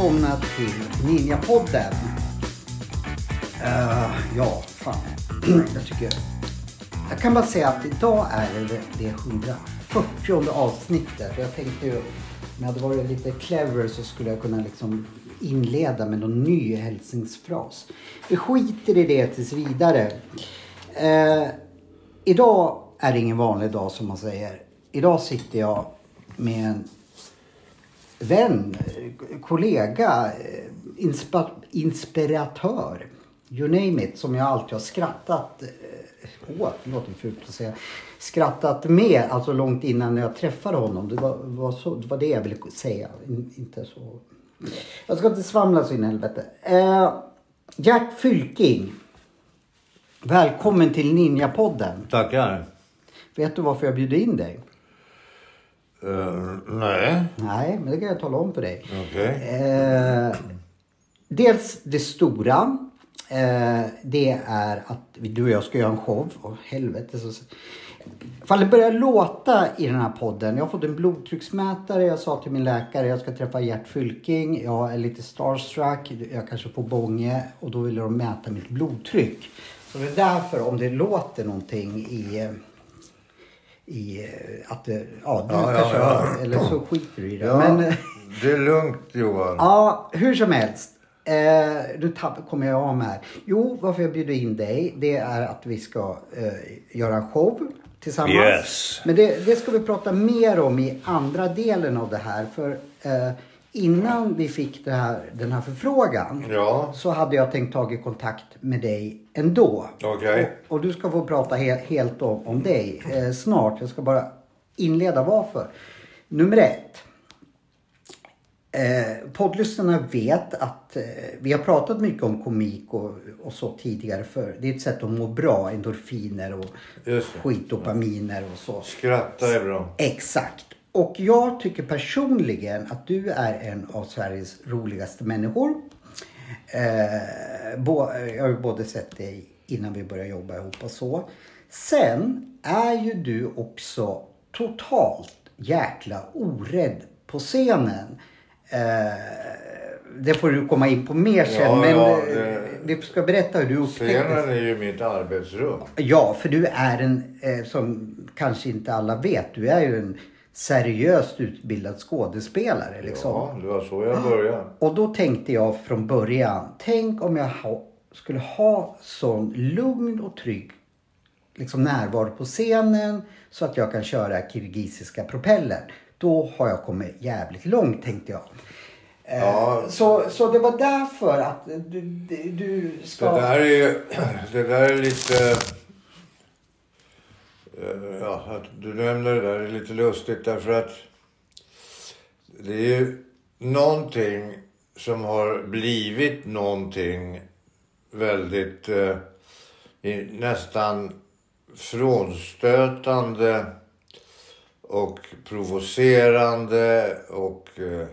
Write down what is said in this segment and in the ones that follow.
Välkomna till Ninjapodden. Uh, ja, fan. jag tycker... Jag kan bara säga att idag är det det 140 avsnittet. Jag tänkte ju, om jag hade varit lite clever så skulle jag kunna liksom inleda med någon ny hälsningsfras. Vi skiter i det tills vidare. Uh, idag är det ingen vanlig dag som man säger. Idag sitter jag med en vän, kollega, inspa, inspiratör. You name it. Som jag alltid har skrattat eh, åt. Det låter fult att säga. Skrattat med. Alltså långt innan jag träffade honom. Det var, var så, det var det jag ville säga. In, inte så. Jag ska inte svamla så in i helvete. Eh, Gert Fylking. Välkommen till Ninjapodden. Tackar. Vet du varför jag bjuder in dig? Uh, nej. Nej, men det kan jag tala om för dig. Okej. Eh, dels det stora. Eh, det är att du och jag ska göra en show. Åh helvete. Så... Ifall det börjar låta i den här podden. Jag har fått en blodtrycksmätare. Jag sa till min läkare jag ska träffa Gert Fylking. Jag är lite starstruck. Jag kanske får bånge. Och då vill de mäta mitt blodtryck. Så det är därför om det låter någonting i i att det, ja, du Ja, ja, kanske ja. eller så skiter du i det. Ja, Men, eh, det är lugnt Johan. ja, hur som helst. Eh, nu kommer jag av mig här. Jo, varför jag bjuder in dig det är att vi ska eh, göra en show tillsammans. Yes. Men det, det ska vi prata mer om i andra delen av det här. För eh, innan vi fick här, den här förfrågan Ja, så hade jag tänkt ta i kontakt med dig ändå. okej. Och, och du ska få prata he helt om, om dig eh, snart. Jag ska bara inleda varför. Nummer ett. Eh, poddlyssnarna vet att eh, vi har pratat mycket om komik och, och så tidigare för det är ett sätt att må bra. Endorfiner och skitdopaminer och så. Skratta är bra. Exakt. Och jag tycker personligen att du är en av Sveriges roligaste människor. Eh, bo, jag har ju både sett dig innan vi började jobba ihop och så. Sen är ju du också totalt jäkla orädd på scenen. Eh, det får du komma in på mer sen. Ja, men ja, eh, det- vi ska berätta hur du upptäckte Scenen är ju mitt arbetsrum. Ja, för du är en, eh, som kanske inte alla vet, du är ju en seriöst utbildad skådespelare. Liksom. Ja, det var så jag började. Och då tänkte jag från början, tänk om jag ha, skulle ha sån lugn och trygg liksom närvaro på scenen så att jag kan köra kirgisiska propeller. Då har jag kommit jävligt långt tänkte jag. Eh, Ja. Så, så det var därför att du, du, ska... Det där är det där är lite... Eh, ja, att du nämner det där är lite lustigt därför att det är ju någonting som har blivit någonting väldigt eh, nästan frånstötande och provocerande och eh,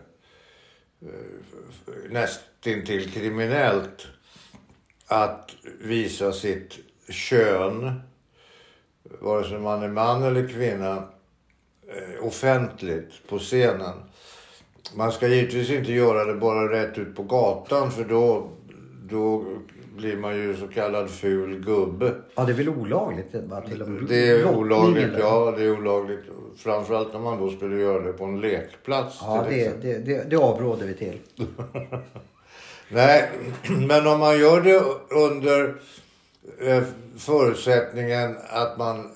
nästintill kriminellt att visa sitt kön, vare sig man är man eller kvinna, eh, offentligt på scenen. Man ska givetvis inte göra det bara rätt ut på gatan för då, då blir man ju så kallad ful gubbe. Ja, det är väl olagligt? Va? Till och med Det är olagligt, ja det är olagligt. Framförallt när man då skulle göra det på en lekplats. Ja, det, det, det, det avråder vi till. Nej, men om man gör det under eh, Eh, förutsättningen att man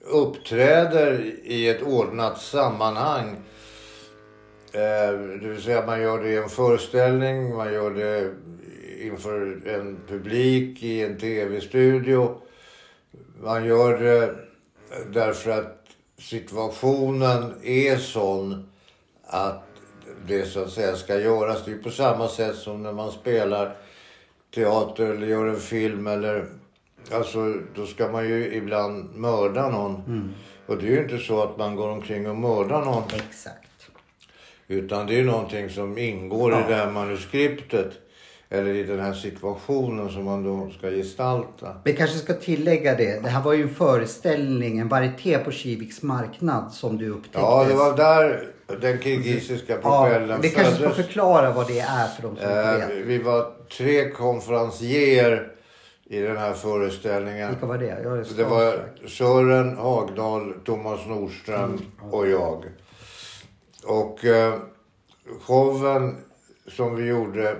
uppträder i ett ordnat sammanhang. Eh, det vill säga man gör det i en föreställning, man gör det inför en publik i en tv-studio. Man gör det därför att situationen är sån att det så att säga ska göras. Det är på samma sätt som när man spelar teater eller gör en film eller... Alltså då ska man ju ibland mörda någon. Och det är ju inte så att man går omkring och mördar någon. Exakt. Utan det är ju någonting som ingår i det här manuskriptet. eller i den här situationen som man då ska gestalta. Vi kanske ska tillägga det. Det här var ju en föreställning, en varieté på Kiviks marknad som du upptäckte. Ja, det var där den kirgisiska propellen ja, Vi kanske ska förklara vad det är för de som inte Eh, vet. vi var tre konferencier i den här föreställningen. Vilka var det? Jag är Det var. Sören Hagdahl, Thomas Nordström Mm, och jag. Och eh, showen som vi gjorde,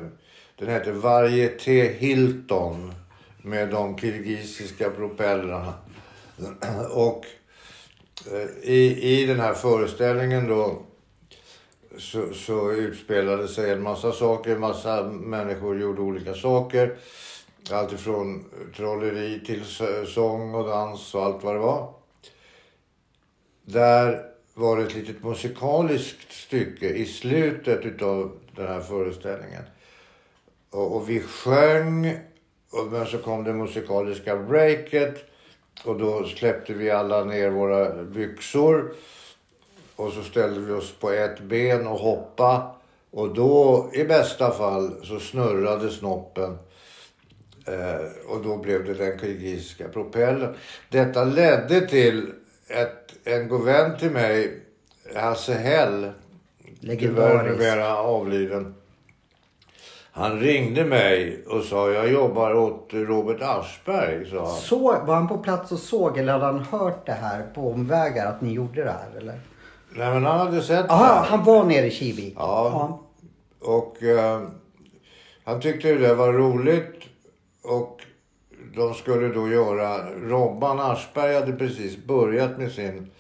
den hette Varieté Hilton med de kirgisiska propellrarna. Och eh, i, i den här föreställningen då så, så utspelade sig en massa saker. En massa människor gjorde olika saker. Allt ifrån trolleri till sång och dans och allt vad det var. Där var det ett litet musikaliskt stycke i slutet utav den här föreställningen. Och, och vi sjöng, och, men så kom det musikaliska breaket. Och då släppte vi alla ner våra byxor. Och så ställde vi oss på ett ben och hoppa. Och då, i bästa fall, så snurrade snoppen. Eh, och då blev det den kirgisiska propellen. Detta ledde till att en god vän till mig, Hasse Hell, tyvärr numera avliden. Han ringde mig och sa jag jobbar åt Robert Aschberg. Sa han. Så, var han på plats och såg eller hade han hört det här på omvägar att ni gjorde det här eller? Nej men han hade sett här. han var nere i Kivik? Ja. Och eh, han tyckte det var roligt. Och de skulle då göra... Robban Aschberg hade precis börjat med sin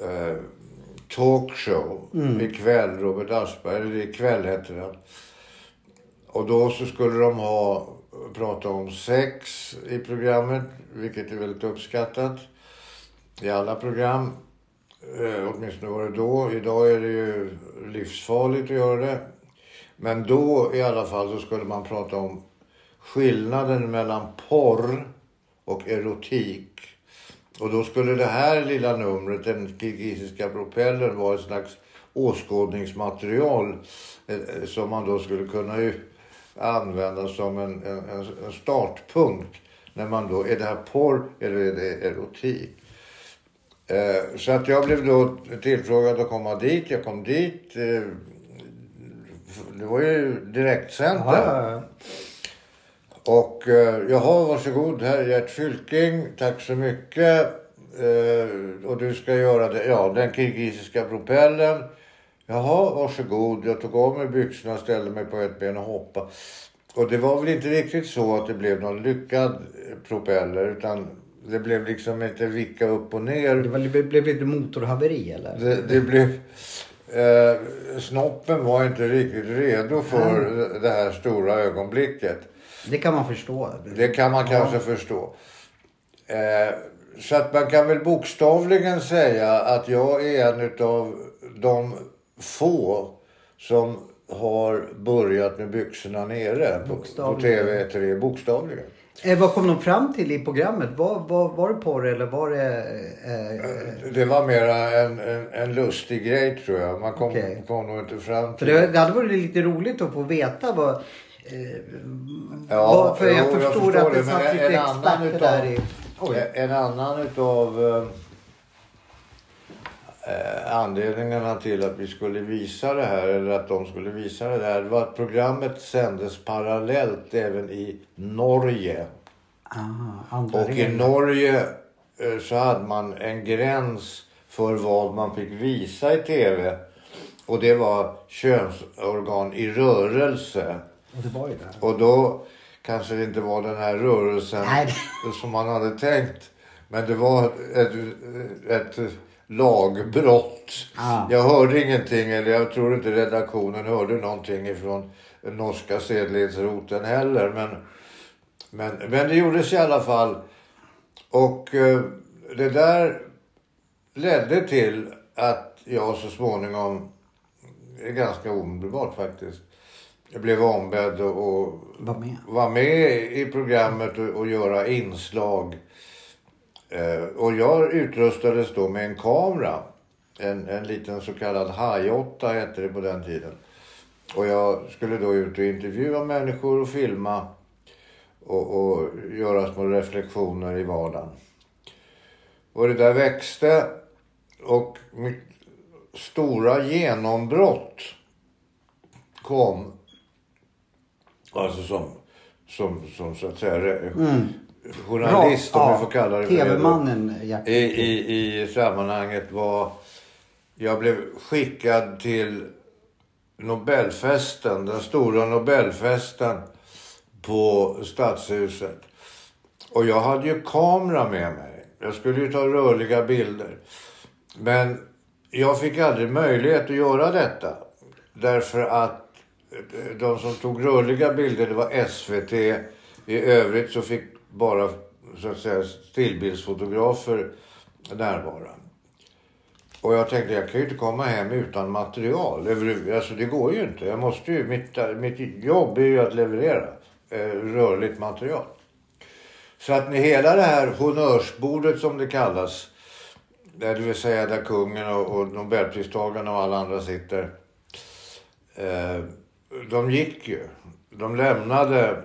eh, talkshow. Ikväll, Robert Aschberg. Eller ikväll hette den. Och då så skulle de ha prata om sex i programmet. Vilket är väldigt uppskattat. I alla program. Eh, åtminstone var det då. Idag är det ju livsfarligt att göra det. Men då i alla fall så skulle man prata om skillnaden mellan porr och erotik. Och då skulle det här lilla numret, den kirgisiska propellern, vara ett slags åskådningsmaterial eh, eh som man då skulle kunna ju använda som en, en, en en startpunkt. När man då, är det här porr eller är det erotik? Eh, Så att jag blev då tillfrågad att komma dit. Jag kom dit. eh, Det var ju direktsänt där. Och eh, jaha, varsågod, här är Gert Fylking. Tack så mycket. Och du ska göra det, ja, den kirgisiska propellen. Jaha, varsågod. Jag tog av mig byxorna, ställde mig på ett ben och hoppade. Och det var väl inte riktigt så att det blev någon lyckad propeller. Utan det blev liksom inte vicka upp och ner. Det var, det blev lite motorhaveri eller? Det, det blev... Eh, snoppen var inte riktigt redo för det här stora ögonblicket. Det kan man förstå. Det kan man kanske förstå. Eh, så att man kan väl bokstavligen säga att jag är en utav de få som har börjat med byxorna nere på, på Bokstavligen. TV3. Bokstavligen. Eh, vad kom de fram till i programmet? Var, var, var det porr eller var det... Eh, Det var mera en, en, en lustig grej tror jag. Man kom, Okej. kom nog inte fram för till... det, det hade varit lite roligt att få veta vad... Eh, Ja, vad för jag jo, jag förstår förstår att det det, satt lite experter utav- där i... Oj. En annan utav eh, eh, anledningarna till att vi skulle visa det här, eller att de skulle visa det här, var att programmet sändes parallellt även i Norge. Andra Och i. Norge eh, så hade man en gräns för vad man fick visa i TV. Och det var könsorgan i rörelse. Och det var ju det. Och då kanske det inte var den här rörelsen Nej. som man hade tänkt. Men det var ett, ett lagbrott. Ah. Jag hörde ingenting, eller jag tror inte redaktionen hörde någonting ifrån norska sedlighetsroten heller. Men, men, men det gjordes i alla fall. Och eh, det där ledde till att jag så småningom, är ganska omedelbart faktiskt, jag blev ombedd att och Var med. vara med i programmet och, och göra inslag. Eh, och jag utrustades då med en kamera. En, en liten så kallad Hi-8 hette det på den tiden. Och jag skulle då ut och intervjua människor och filma och, och göra små reflektioner i vardagen. Och det där växte och mitt stora genombrott kom alltså som, som, som så att säga mm journalist Bra, om ja, jag får kalla det TV-mannen i, i, i sammanhanget var jag blev skickad till Nobelfesten, den stora Nobelfesten på Stadshuset. Och jag hade ju kamera med mig. Jag skulle ju ta rörliga bilder. Men jag fick aldrig möjlighet att göra detta. Därför att de som tog rörliga bilder, det var SVT. I övrigt så fick bara så att säga stillbildsfotografer närvara. Och jag tänkte, jag kan ju inte komma hem utan material. Alltså det går ju inte. Jag måste ju, mitt, mitt jobb är ju att leverera eh, rörligt material. Så att med hela det här honnörsbordet som det kallas, det vill säga där kungen och, och nobelpristagarna och alla andra sitter. Eh, de gick ju. De lämnade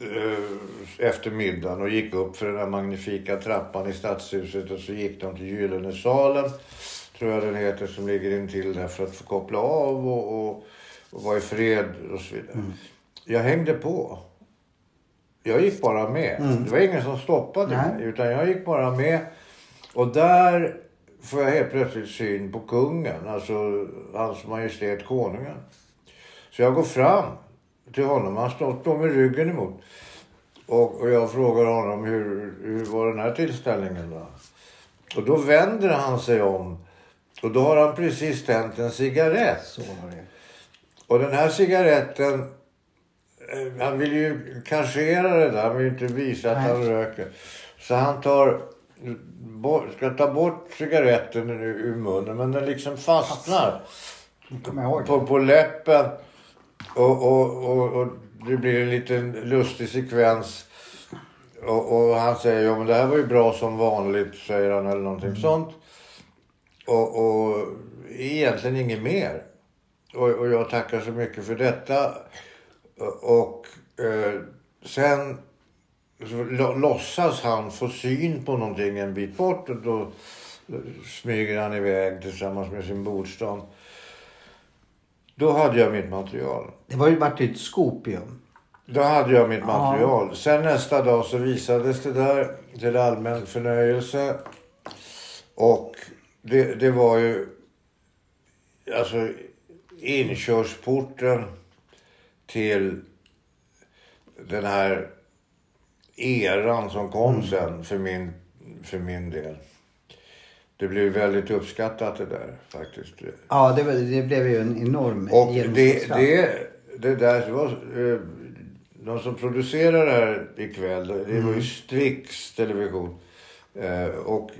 eh, efter middagen och gick upp för den där magnifika trappan i stadshuset och så gick de till Gyllene salen tror jag den heter, som ligger intill där för att få koppla av och, och, och vara i fred och så vidare. Mm. Jag hängde på. Jag gick bara med. Mm. Det var ingen som stoppade Nej. mig, utan jag gick bara med. Och där får jag helt plötsligt syn på kungen, alltså hans majestät konungen. Så jag går fram till honom, han står med ryggen emot. Och, och jag frågar honom hur, hur var den här tillställningen då? Och då vänder han sig om och då har han precis tänt en cigarett. Och den här cigaretten, eh, han vill ju kanskera det där. Han vill inte visa att Nej. han röker. Så han tar, ska ta bort cigaretten ur munnen. Men den liksom fastnar. På, på läppen. Och, och, och, och det blir en liten lustig sekvens. Och, han säger, ja men det här var ju bra som vanligt, säger han eller någonting mm. sånt. Och, och egentligen inget mer. Och, och, jag tackar så mycket för detta. Och eh, sen låtsas han få syn på någonting en bit bort och då smyger han iväg tillsammans med sin bordsdam. Då hade jag mitt material. Det var ju varit ett skop ju. Då hade jag mitt material. Ja. Sen nästa dag så visades det där till allmän förnöjelse. Och det, det var ju alltså inkörsporten till den här eran som kom mm. sen för min, för min del. Det blev väldigt uppskattat det där faktiskt. Ja, det, det blev ju en enorm Och det, det, det där var... Eh, de som producerade det här ikväll, det mm. var ju mm. Strix Television. Eh, och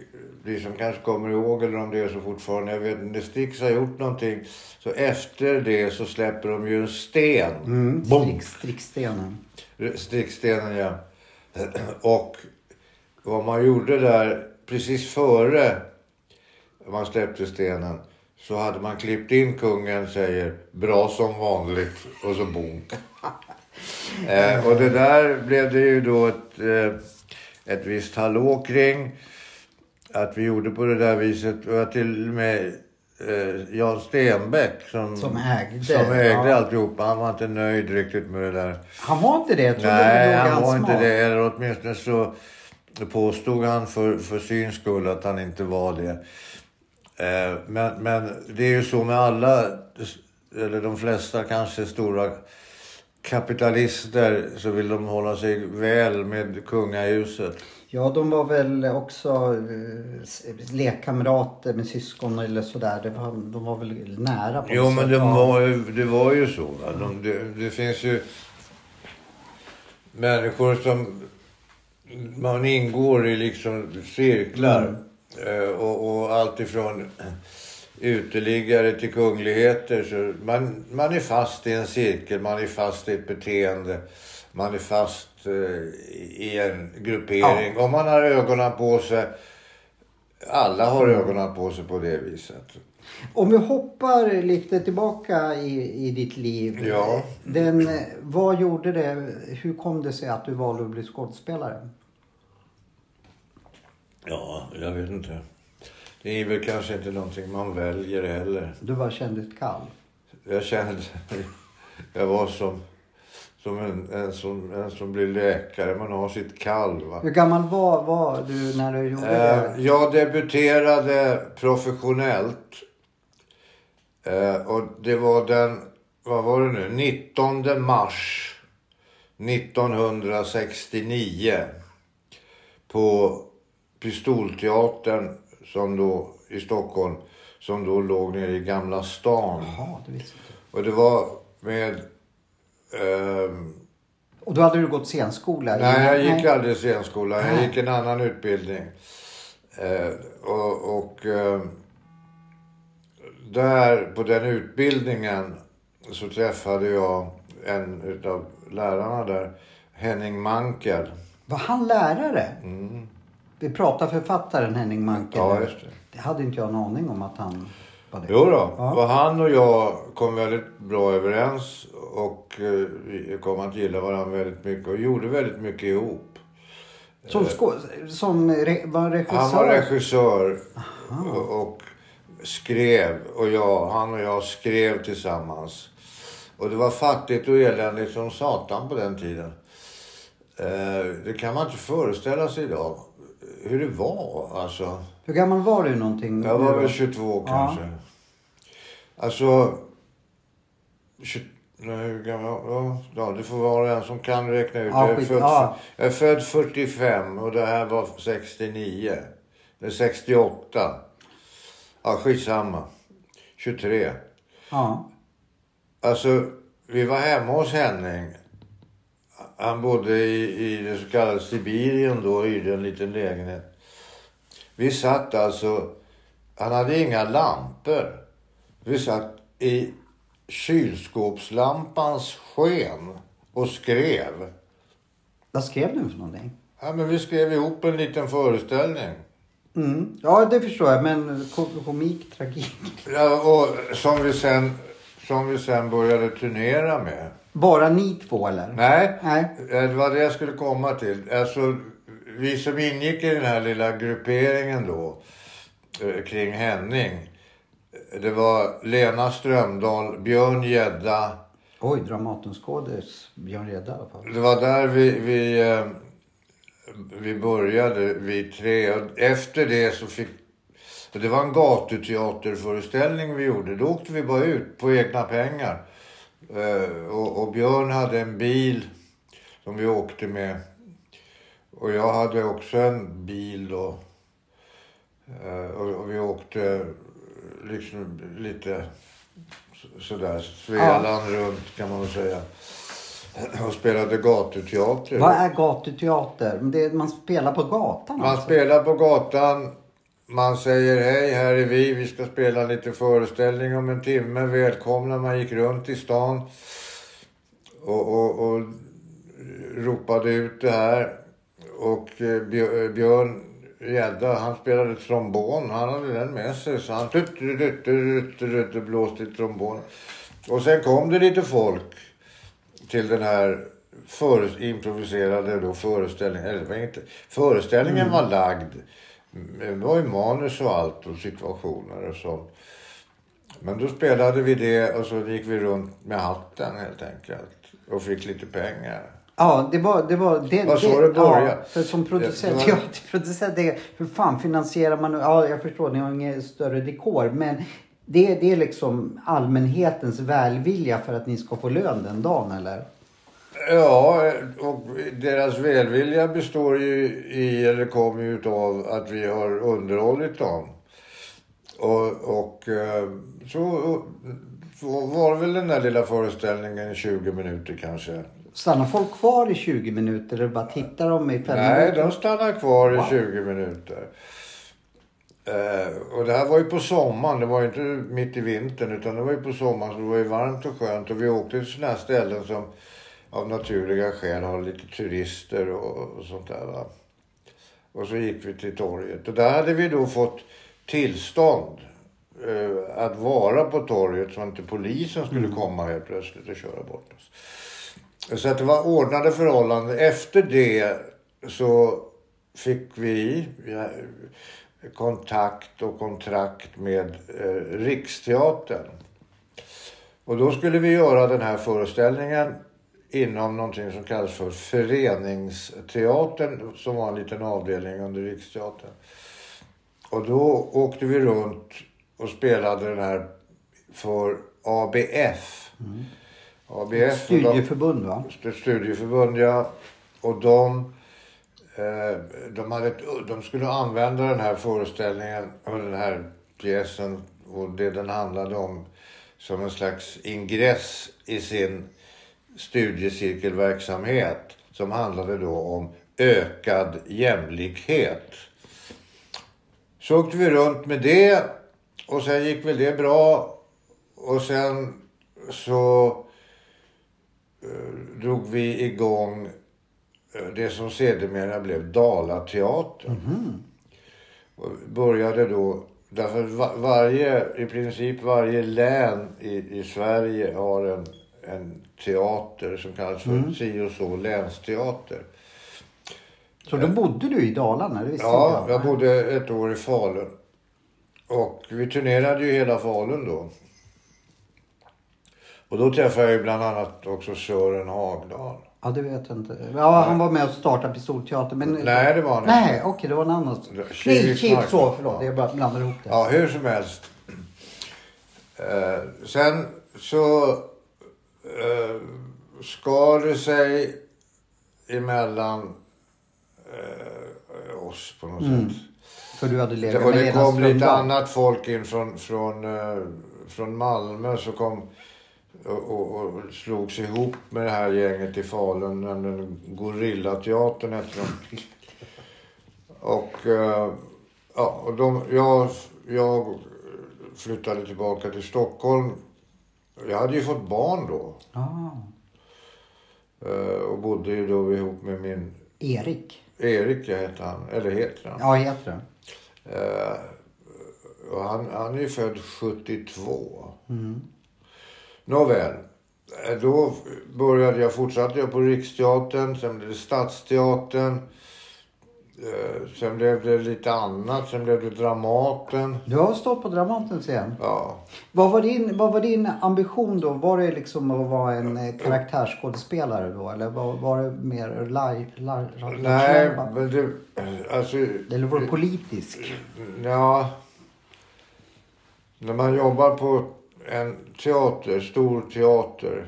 vi som kanske kommer ihåg, eller om det är så fortfarande, jag vet inte, Strix har gjort någonting. Så efter det så släpper de ju en sten. Mm, Strix, Strixstenen. Strixstenen, ja. Och vad man gjorde där precis före man släppte stenen så hade man klippt in kungen säger bra som vanligt och så bonk. eh, och det där blev det ju då ett eh, ett visst hallå kring. Att vi gjorde på det där viset. Och till och med eh, Jan Stenbeck som, som ägde, som ägde ja. alltihopa. Han var inte nöjd riktigt med det där. Han var inte det? Jag Nej, han var inte det. Eller åtminstone så påstod han för, för syns skull att han inte var det. Eh, men, men det är ju så med alla, eller de flesta kanske stora kapitalister så vill de hålla sig väl med kungahuset. Ja, de var väl också eh, lekkamrater med syskon eller sådär. Det var, de var väl nära på Jo, men det var, det var ju så. De, det, det finns ju människor som man ingår i liksom cirklar. Mm. Eh, och, och allt ifrån uteliggare till kungligheter. Så man, man är fast i en cirkel, man är fast i ett beteende. Man är fast eh, i en gruppering. Ja. Om man har ögonen på sig. Alla har mm. ögonen på sig på det viset. Om vi hoppar lite tillbaka i, i ditt liv. Ja. Den, vad gjorde det? Hur kom det sig att du valde att bli skådespelare? Ja, jag vet inte. Det är väl kanske inte någonting man väljer heller. Du var kändes kall. Jag kände... Jag var som, som en, en, som, en som blir läkare. Man har sitt kall. Va? Hur gammal var, var du när du gjorde det? Eh, jag debuterade professionellt. Eh, och det var den, vad var det nu, 19 mars 1969. På Pistolteatern som då, i Stockholm. Som då låg nere i Gamla stan. Jaha, det visste inte. Och det var med... ehm, Och då hade du gått scenskola? Nej, jag gick Nej. aldrig scenskola. Jag gick en annan utbildning. Eh, och och eh, där på den utbildningen så träffade jag en utav lärarna där, Henning Mankel. Var han lärare? Vi pratar författaren Henning Mankel. Mm. Ja, just det. Det hade inte jag en aning om att han var det. Jo då. Ja. och han och jag kom väldigt bra överens och eh, kom att gilla varandra väldigt mycket och gjorde väldigt mycket ihop. Som, skå, som re, var regissör? Han var regissör och, och skrev och jag, han och jag skrev tillsammans. Och det var fattigt och eländigt som satan på den tiden. Eh, det kan man inte föreställa sig idag. Hur det var alltså. Hur gammal var du någonting? Jag var väl då? 22 Ja. kanske. Alltså... 20, nej, hur gammal? Ja, ja, det får vara en som kan räkna ut. Ja, jag, är skit- född, ja. jag är född 45 och det här var 69. Det är 68. Ja, skitsamma. 23. Ja. Alltså, vi var hemma hos Henning. Han bodde i, i det så kallade Sibirien då och hyrde en liten lägenhet. Vi satt alltså, han hade inga lampor. Vi satt i kylskåpslampans sken och skrev. Vad skrev du för någonting? Ja, men vi skrev ihop en liten föreställning. Mm. Ja, det förstår jag. Men ko- komik, tragik. Ja, och som vi sen, som vi sen började turnera med. Bara ni två eller? Nej, Nej. eh, det var det jag skulle komma till. Alltså, vi som ingick i den här lilla grupperingen då, eh, kring Henning. eh, Det var Lena Strömdahl, Björn Gedda. Oj, Dramatenskådis Björn Redda i alla fall. Det var där vi, vi, vi började, vi tre. Och Efter det så fick... Det var en gatuteaterföreställning vi gjorde. Då åkte vi bara ut på egna pengar. Eh, Och, och Björn hade en bil som vi åkte med. Och jag hade också en bil då. Eh, Och, och vi åkte liksom lite så- sådär Svealand runt kan man väl säga. Och spelade gatuteater. Vad är gatuteater? Man spelar på gatan Man alltså? spelar på gatan. Man säger hej, här är vi. Vi ska spela lite föreställning om en timme. Välkomna. Man gick runt i stan och, och, och ropade ut det här. Och eh, Björ- Björn Gädda, han spelade trombon. Han hade den med sig. Så han tut, tut, tut, tut, blåste i trombon. Och sen kom det lite folk till den här före, improviserade då föreställningen. Eller inte, föreställningen var lagd. Det var ju manus och allt och situationer och sånt. Men då spelade vi det och så gick vi runt med hatten helt enkelt. Och fick lite pengar. Ja, det var... Det var det, var så det började. Ja, för som producent, Det var- ja, producent det, hur fan finansierar man... Ja, jag förstår, ni har ingen större dekor. Men det, det är liksom allmänhetens välvilja för att ni ska få lön den dagen, eller? Ja, och deras välvilja består ju i, eller kommer ju utav att vi har underhållit dem. Och, och eh, så, så var väl den där lilla föreställningen i 20 minuter kanske. Stannar folk kvar i 20 minuter eller bara tittar de i fem Nej, minuter? de stannar kvar i Wow. 20 minuter. Eh, och det här var ju på sommaren, det var ju inte mitt i vintern utan det var ju på sommaren så det var ju varmt och skönt och vi åkte till sådana här ställen som av naturliga skäl har lite turister och, och sånt där va. Och så gick vi till torget och där hade vi då fått tillstånd eh, att vara på torget så att inte polisen skulle komma helt plötsligt och köra bort oss. Så att det var ordnade förhållanden. Efter det så fick vi ja, kontakt och kontrakt med eh, Riksteatern. Och då skulle vi göra den här föreställningen inom någonting som kallas för Föreningsteatern som var en liten avdelning under Riksteatern. Och då åkte vi runt och spelade den här för ABF. Mm. ABF Studieförbund va? studieförbund ja. Och de, eh, de, hade ett, de skulle använda den här föreställningen och den här pjäsen och det den handlade om som en slags ingress i sin studiecirkelverksamhet som handlade då om ökad jämlikhet. Så åkte vi runt med det och sen gick väl det bra och sen så eh, drog vi igång eh, det som sedermera blev Dalateatern. Och började då, därför varje, i princip varje län i, i Sverige har en, en teater som kallas för si och så länsteater. Så då bodde du i Dalarna? Det visste Ja, inte jag bodde ett år i Falun. Och vi turnerade ju hela Falun då. Och då träffade jag ju bland annat också Sören Hagdahl. Ja, det vet jag inte. Ja, han var med och startade Pistolteatern. Men... Nej, det var han inte. Nej, okej, det var en annan. Kivik, Mark. så. Förlåt, Ja. jag bara blandar ihop det. Ja, hur som helst. Eh, sen så eh, skar det sig emellan eh, oss på något sätt. För du hade legat Och med det kom lite annat folk in från, från, eh, från Malmö som kom och, och, och slogs ihop med det här gänget i Falun, nämligen Gorillateatern hette de. Och, eh, ja, och de, jag, jag flyttade tillbaka till Stockholm. Jag hade ju fått barn då Ah, eh, och bodde ju då ihop med min Erik. Erik, jag heter han, eller heter han. Ja, heter det. Eh, och han, han är ju född 72. Nåväl. Eh, Då började jag, fortsatte jag på Riksteatern, sen blev det Stadsteatern. Eh, sen blev det lite annat, sen blev det Dramaten. Du har stått på Dramaten sen. Ja. Vad var, din, vad var din ambition då? Var det liksom att vara en eh, karaktärsskådespelare då? Eller var, var det mer live? live, Nej, men det... Alltså... Eller var det politisk? Ja. När man jobbar på en teater, stor teater,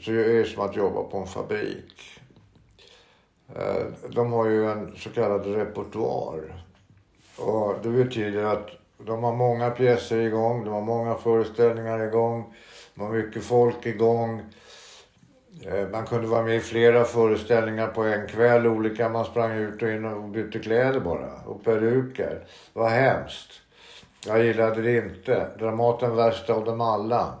så är det som att jobba på en fabrik. Eh, de har ju en så kallad repertoar. Och det betyder att de har många pjäser igång, de har många föreställningar igång, de har mycket folk igång. Eh, man kunde vara med i flera föreställningar på en kväll, olika. Man sprang ut och in och bytte kläder bara. Och peruker. Det var hemskt. Jag gillade det inte. Dramaten värsta av dem alla.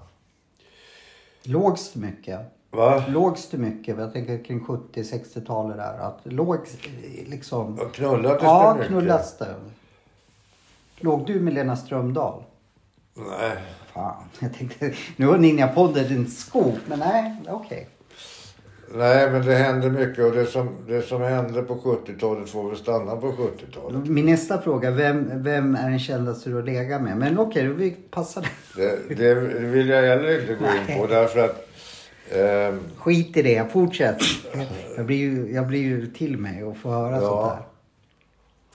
Lågs mycket? Va? Lågs det mycket? Jag tänker kring 70-60-talet där. Att lågs liksom... Och knullades Ja, det mycket? knullas det. Låg du med Lena Strömdahl? Nej. Fan, jag tänkte... Nu har Ninja-podden en skop, men nej, okej. Nej, men det hände mycket. Och det som, det som hände på 70-talet får väl stanna på 70-talet. Min nästa fråga, vem, vem är den kändaste du har legat med? Men okej, vi passar det. Det, det vill jag heller inte gå in på därför att... ehm, Skit i det, fortsätt. Jag blir ju, jag blir ju till mig och får höra Ja. sånt där.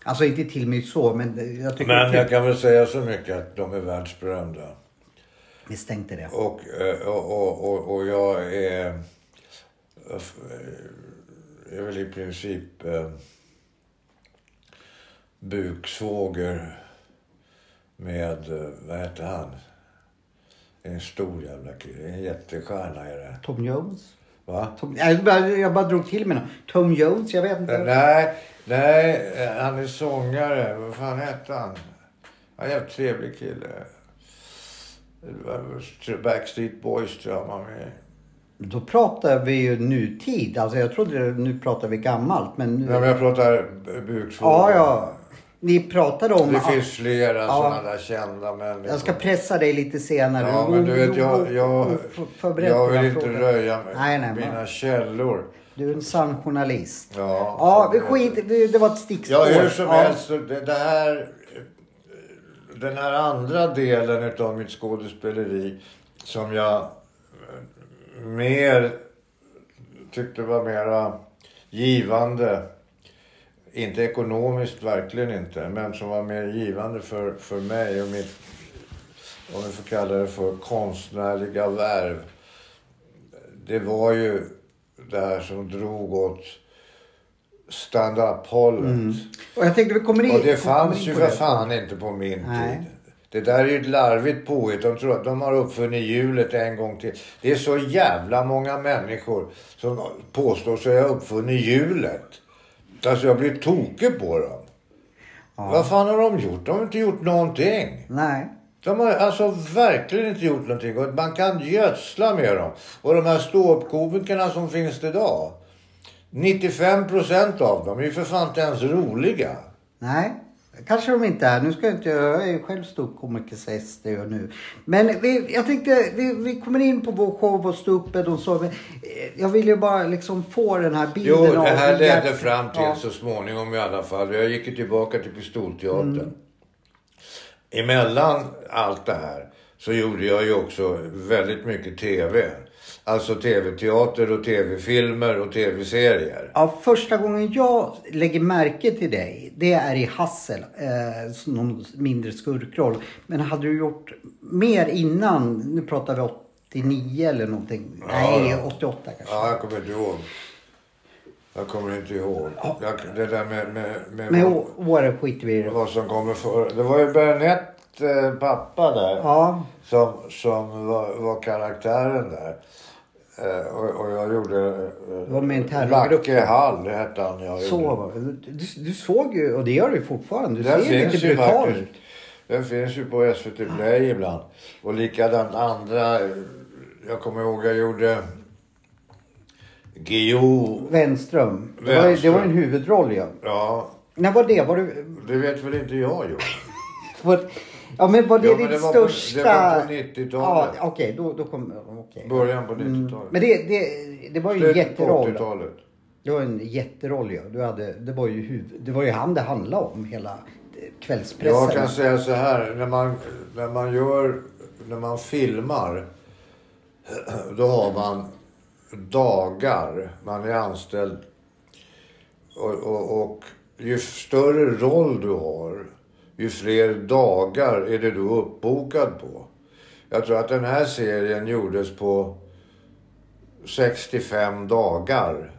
Alltså inte till mig så, men jag tycker men jag kan väl säga så mycket att de är världsberömda. misstänkte det. Och, eh, och, och, och, och jag är... Jag är väl i princip eh, buksvåger med, eh, vad heter han? En stor jävla kille, en jättestjärna är det. Tom Jones? Va? Tom, jag, bara, jag bara drog till med någon. Tom Jones, jag vet inte. Nej, nej, han är sångare. Vad fan hette han? Han är en jävligt trevlig kille. Backstreet Boys tror jag var med. Då pratar vi ju nutid. Alltså jag trodde nu pratar vi gammalt, men... Nej, men jag pratar buksvågor. ja, ja. Ni pratade om... Det finns flera Ja. sådana där kända människor. Jag ska pressa dig lite senare. Ja, men du vet, jag, jag, jag vill inte frågan. röja Nej, nej, mina men- källor. Du är en sann journalist. Ja, Ja, vi skit, det var ett stickspår. Ja, hur som Ja. helst. Det, det här, den här andra delen utav mitt skådespeleri som jag eh, mer tyckte var mera givande. Inte ekonomiskt, verkligen inte. Men som var mer givande för, för mig och mitt, om vi får kalla det för konstnärliga värv. Det var ju det här som drog åt stand-up-hållet. Och jag tänkte vi kommer in... Och det fanns ju för fan inte på min Nej. tid. Det där är ju ett larvigt påhitt. De tror att de har uppfunnit hjulet en gång till. Det är så jävla många människor som påstår sig ha uppfunnit hjulet. Alltså jag blir tokig på dem. Vad fan har de gjort? De har inte gjort någonting. Nej. De har alltså verkligen inte gjort någonting. Och man kan gödsla med dem. Och de här ståuppkomikerna som finns idag. 95% av dem är ju för fan inte ens roliga. Nej. Kanske de inte är. Nu ska jag inte... Jag är själv ståuppkomiker sägs det ju nu. Men vi, jag tänkte, vi, vi kommer in på vår show och ståuppet och så. Men, eh, Jag vill ju bara liksom få den här bilden Jo, det av här hur ledde hjärt- fram till Ja. så småningom i alla fall. Jag gick ju tillbaka till Pistolteatern. Mm. Emellan allt det här så gjorde jag ju också väldigt mycket TV. Alltså TV-teater och TV-filmer och TV-serier. Ja, första gången jag lägger märke till dig, det är i Hassel. Eh, som någon mindre skurkroll. Men hade du gjort mer innan? Nu pratar vi 89 eller någonting. Nej, 88 kanske. Ja, jag kommer inte ihåg. Jag kommer inte ihåg. Jag, det där med, med, med, Men vad, å- året skiter vi i. vad som kommer för. Det var ju Bernett eh, pappa där. Ja, som, som var, var karaktären där. Eh, och, och jag gjorde... Eh, var med en terrorgrupp. Lacke Hall hette han. Jag så. Du, du såg ju, och det gör du fortfarande. Du Den ser ju finns lite brutal ut. Den finns ju på SVT Play ibland. Och likadant andra. Jag kommer ihåg jag gjorde Geo. Wenström. Det var, det var en huvudroll ja. Ja, När var det? Var du... det vet väl inte jag Johan. Ja men var det Ja, men ditt det var på- största... det var på 90-talet. Ja, okej. då, då kom... okej. Början på 90-talet. Men det, det, det var ju en Slutet på jätteroll. 80-talet. Det var en jätteroll ja. Du hade, det, var ju huvud, det var ju han det handlade om, hela eh, kvällspressen. Jag kan säga så här, när man, när man gör, när man filmar, då har man dagar, man är anställd. Och, och, och ju större roll du har, ju fler dagar är det du uppbokad på. Jag tror att den här serien gjordes på 65 dagar.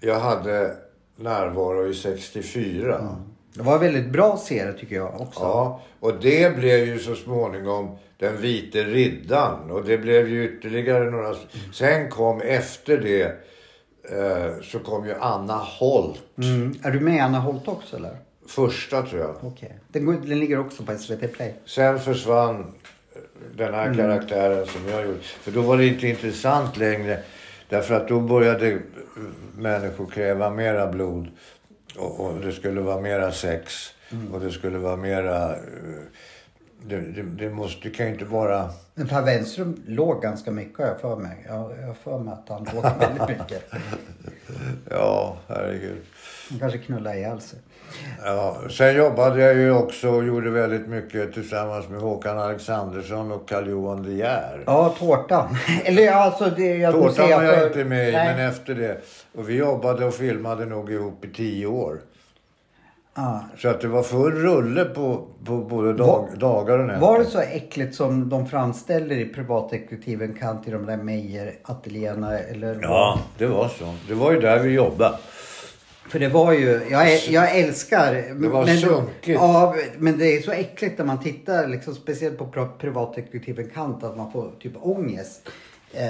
Jag hade närvaro i 64. Det var en väldigt bra serie tycker jag också. Ja, och det blev ju så småningom Den vite riddaren. Och det blev ju ytterligare några... Sen kom efter det eh, så kom ju Anna Holt. Mm. Är du med i Anna Holt också eller? Första tror jag. Okej. Den, går, den ligger också på SVT Play. Sen försvann den här karaktären som jag gjorde. För då var det inte intressant längre. Därför att då började människor kräva mera blod. Och, och det skulle vara mera sex. Och det skulle vara mera... eh, Det, det, det måste, det kan ju inte vara... Men Per Wenström låg ganska mycket har jag för mig. Jag har för mig att han låg väldigt mycket. Ja, herregud. Han kanske knullade ihjäl sig. Ja, sen jobbade jag ju också och gjorde väldigt mycket tillsammans med Håkan Alexandersson och Carl-Johan De Geer. Ja, tårtan. Eller alltså det... Jag Tårtan var jag för- inte med i, men efter det. Och vi jobbade och filmade nog ihop i tio år. Ja. Så att det var full rulle på, på både dag, dagar och nätter. Var det så äckligt som de framställer i privatdetektiven Kant i de där Meijer-ateljéerna? Eller Ja, det var så. Det var ju där vi jobbade. För det var ju, jag, jag älskar... Det var sunkigt. Ja, men det är så äckligt när man tittar, liksom, speciellt på pri- privatdetektiven Kant, att man får typ ångest. Eh,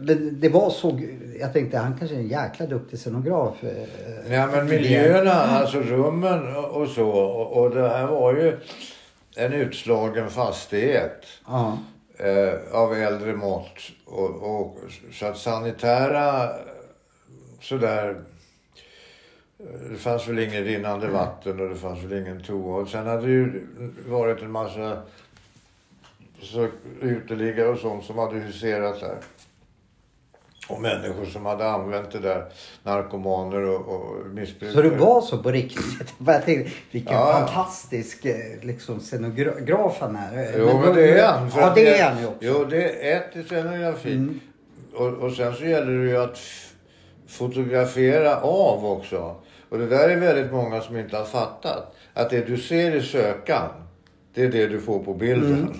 men det var så, jag tänkte han kanske är en jäkla duktig scenograf. Eh, Ja, men miljöerna, alltså rummen och, och så. Och, och det här var ju en utslagen fastighet. ja. eh, av äldre mått. Och, och, så att sanitära sådär Det fanns väl ingen rinnande vatten och det fanns väl ingen toa. Och sen hade det ju varit en massa så, uteliggare och sånt som hade huserat där. Och människor som hade använt det där. Narkomaner och, och missbrukare. Så det var så på riktigt? Jag tänkte, vilken Ja. fantastisk eh, liksom, scenograf han är. Jo, men det är han. Ja, det är han ju också. Jo, det är ett i scenografin. Och, och sen så gäller det ju att fotografera av också. Och det där är väldigt många som inte har fattat. Att det du ser i sökan, det är det du får på bilden.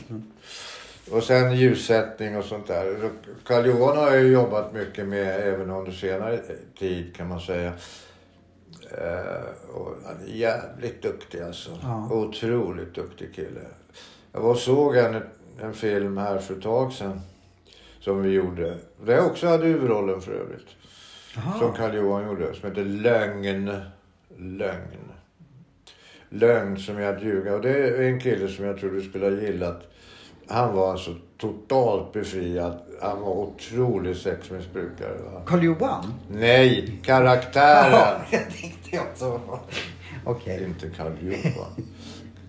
Och sen ljussättning och sånt där. Karl Johan har jag ju jobbat mycket med även under senare tid kan man säga. Eh, och han är jävligt duktig alltså. Ja. Otroligt duktig kille. Jag var och såg en, en film här för ett tag sedan. Som vi gjorde. Där jag också hade huvudrollen för övrigt. Som Karl Johan gjorde. Som heter Lögn. Lögn. Lögn som är att ljuga. Och det är en kille som jag tror du skulle ha gillat. Han var alltså totalt befriad. Han var otrolig sexmissbrukare. Karl Johan? Nej, karaktären. jag tänkte jag också. Okej. Inte Karl Johan.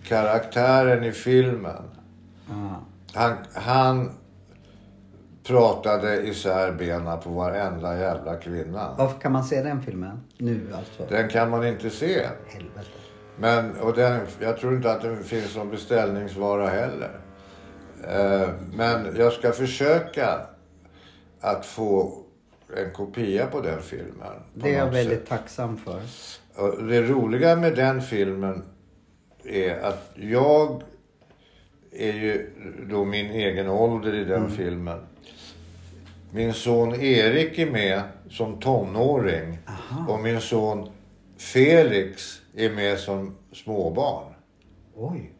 Karaktären i filmen. Ja. Han, han pratade isär benen på varenda jävla kvinna. Varför kan man se den filmen nu alltså? Den kan man inte se. Helvete. Men, och den, jag tror inte att den finns som beställningsvara heller. Eh, men jag ska försöka att få en kopia på den filmen. på Det är jag väldigt sätt. tacksam för. Och det roliga med den filmen är att jag är ju då min egen ålder i den filmen. Min son Erik är med som tonåring. Och min son Felix är med som småbarn. Oj.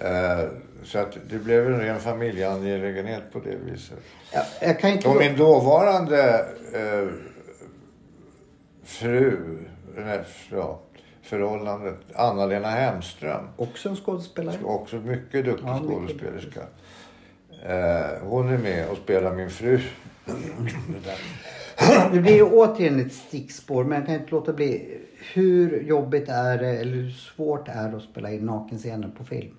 Eh, så att det blev en ren familjeangelägenhet på det viset. Jag, jag kan inte... Och min dåvarande eh, fru, nej, ja, förhållandet, Anna-Lena Hemström. Också en skådespelare? Också mycket duktig Ja, mycket skådespelerska. Eh, hon är med och spelar min fru. Det blir ju återigen ett stickspår men jag kan inte låta bli. Hur jobbigt är det eller hur svårt är det att spela in nakenscener på film?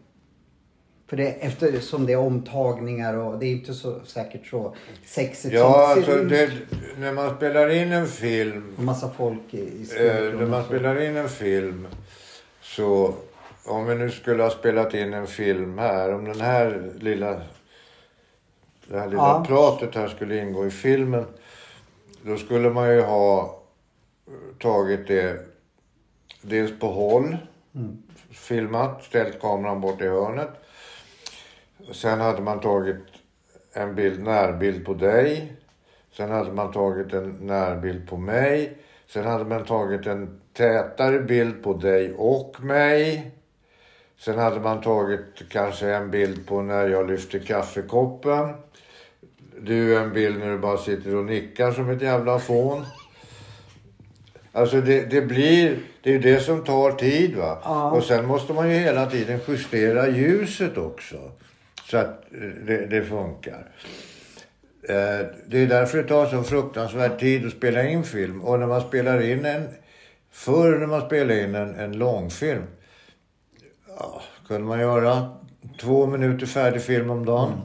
För det, eftersom det är omtagningar och det är inte så säkert så sexigt Ja, som det ser alltså det, när man spelar in en film Och massa folk i, i Eh, när man spelar in en film så om vi nu skulle ha spelat in en film här, om den här lilla det här lilla Ja. pratet här skulle ingå i filmen. Då skulle man ju ha eh, tagit det dels på håll, filmat, ställt kameran bort i hörnet. Sen hade man tagit en bild, närbild på dig. Sen hade man tagit en närbild på mig. Sen hade man tagit en tätare bild på dig och mig. Sen hade man tagit kanske en bild på när jag lyfter kaffekoppen. Du en bild när du bara sitter och nickar som ett jävla fån. Alltså det, det blir, det är ju det som tar tid va. Ja. Och sen måste man ju hela tiden justera ljuset också. Så att eh, det, det funkar. Eh, Det är därför det tar så fruktansvärd tid att spela in film. Och när man spelar in en... Förr när man spelade in en, en långfilm. Ja, kunde man göra två minuter färdig film om dagen.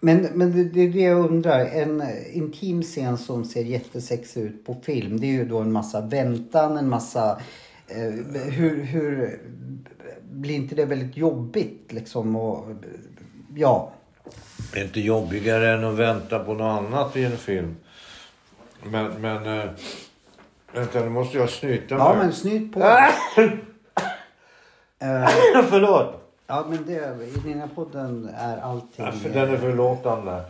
Men, men det, det är det jag undrar. En intim scen som ser jättesexig ut på film. Det är ju då en massa väntan, en massa... Eh, hur, hur... Blir inte det väldigt jobbigt liksom? Och, ja. Det är inte jobbigare än att vänta på något annat i en film. Men, men... Äh, vänta, nu måste jag snyta Ja, mig. men snyt på. Förlåt. Ja, men det, i den här podden är allting... Ja, för den är förlåtande.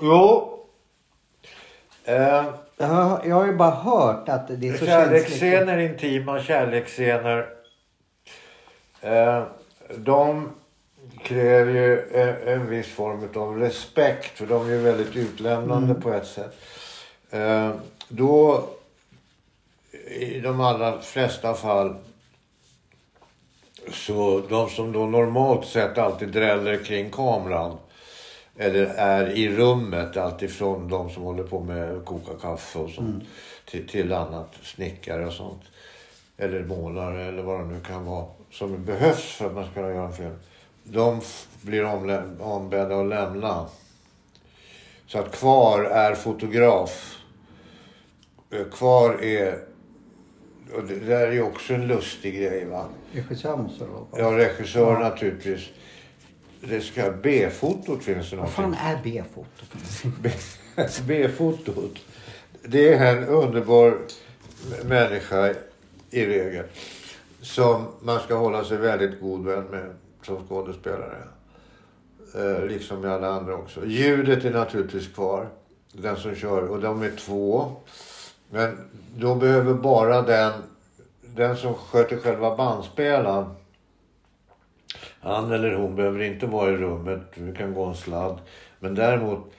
Jo. Eh, jag, har, jag har ju bara hört att det är så känsligt. kärleksscener, intima kärleksscener. Eh, de kräver ju en, en viss form av respekt. För de är ju väldigt utlämnande på ett sätt. Eh, då, i de allra flesta fall, så de som då normalt sett alltid dräller kring kameran eller är i rummet. Alltifrån de som håller på med att koka kaffe och sånt. Till, till annat, snickare och sånt. Eller målare eller vad det nu kan vara. Som behövs för att man ska kunna göra en film. De blir ombedda att lämna. Så att kvar är fotograf. Eh, Kvar är... Och det där är ju också en lustig grej va. Regissör måste det vara. Ja, regissör naturligtvis. Det ska B-fotot finns det Vad fan någonting. är B-foto? B- B-fotot. Det är en underbar människa i regel. Som man ska hålla sig väldigt god vän med som skådespelare. Eh, liksom med alla andra också. Ljudet är naturligtvis kvar. Den som kör. Och de är två. Men då behöver bara den, den som sköter själva bandspelaren. Han eller hon behöver inte vara i rummet. Det kan gå en sladd. Men däremot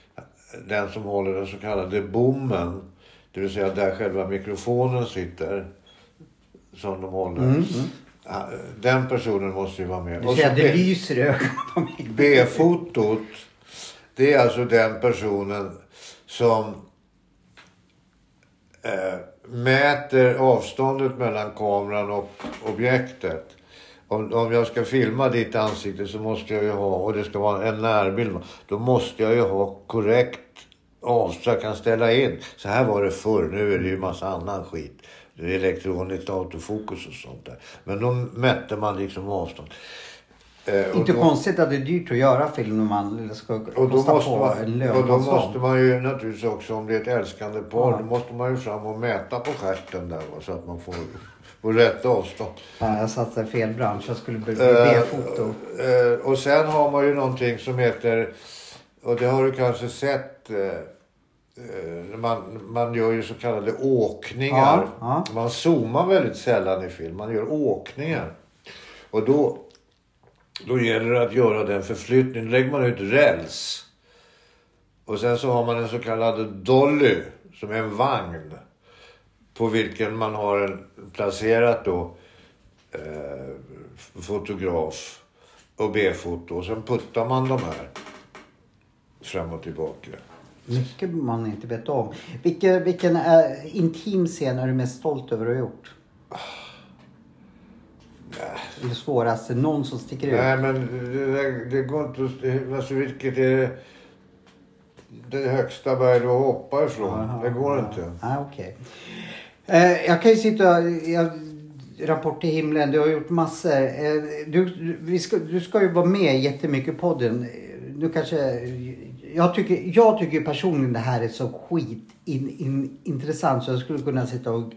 den som håller den så kallade bommen. Det vill säga där själva mikrofonen sitter. Som de håller. Ja, Den personen måste ju vara med. Du så att det lyser i ögonen. B-fotot. Det är alltså den personen som eh, mäter avståndet mellan kameran och objektet. Om, om jag ska filma ditt ansikte så måste jag ju ha, och det ska vara en närbild, då måste jag ju ha korrekt avstånd. Jag kan ställa in. Så här var det förr, nu är det ju massa annan skit. Det är elektroniskt autofokus och sånt där. Men då mätte man liksom avstånd. Eh, Inte då- konstigt att det är dyrt att göra film när man ska och då, måste på man, en lön. och då på måste man ju naturligtvis också, om det är ett älskande par, Ja. då måste man ju fram och mäta på stjärten där så att man får, får rätt avstånd. Ja, jag satte i fel bransch. Jag skulle bli Eh, B-foto. eh, och sen har man ju någonting som heter, och det har du kanske sett, eh, man, man gör ju så kallade åkningar. Ja, Man zoomar väldigt sällan i film, man gör åkningar. Och då, då gäller det att göra den förflyttningen. Då lägger man ut räls. Och sen så har man en så kallad dolly, som är en vagn. På vilken man har en, placerat då eh, fotograf och B-foto. Och sen puttar man de här fram och tillbaka. Mycket man inte vet om. Vilken, vilken eh, intim scen är du mest stolt över att ha gjort? Det svåraste, någon som sticker ut. Nej men det, det, går inte att... Alltså vilket är det högsta berg du hoppar ifrån? Aha, det går ja. inte. Nej, okej. Eh, jag kan ju sitta... Jag, rapport till himlen, du har gjort massor. Eh, du, du- ska, du ska ju vara med jättemycket i podden. Du kanske... Jag tycker, jag tycker personligen det här är så skit in, så jag skulle kunna sitta och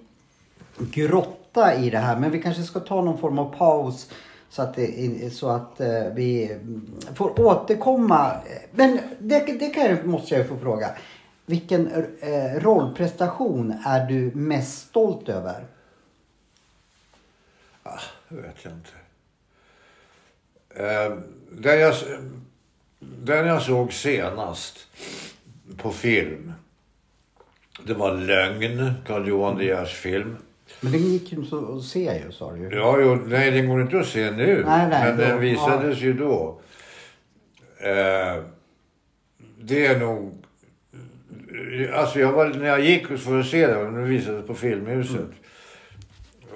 grotta i det här. Men vi kanske ska ta någon form av paus så att, det, så att eh, vi får återkomma. Men det, det kan jag, måste jag ju få fråga. Vilken eh, rollprestation är du mest stolt över? Ah, det vet jag inte. Eh, den, jag, den jag såg senast på film. Det var Lögn, Carl Johan De Geers film. Men den gick ju att se ju sa du ju. Ja, jo, nej, den går inte att se nu. Nej, nej, men då- den visades ju då. Eh, det är nog... Alltså jag var, när jag gick för att se den, den visades på Filmhuset.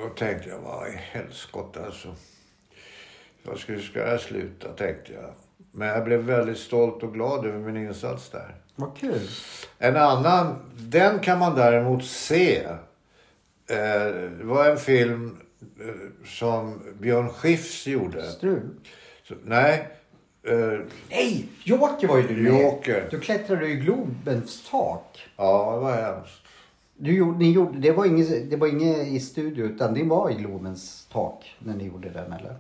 Då tänkte jag, vad i helskotta alltså. Vad ska, ska jag sluta, tänkte jag. Men jag blev väldigt stolt och glad över min insats där. Vad kul. En annan, den kan man däremot se. Eh, det var en film eh, som Björn Skifs gjorde. Strul. Så, nej, eh, Nej! Joker var ju du med. Joker. Du klättrade i Globens tak. ja det var hemskt. Du gjorde, ni gjorde, det, var inget, det var inget i studio utan det var i Globens tak när ni gjorde den eller?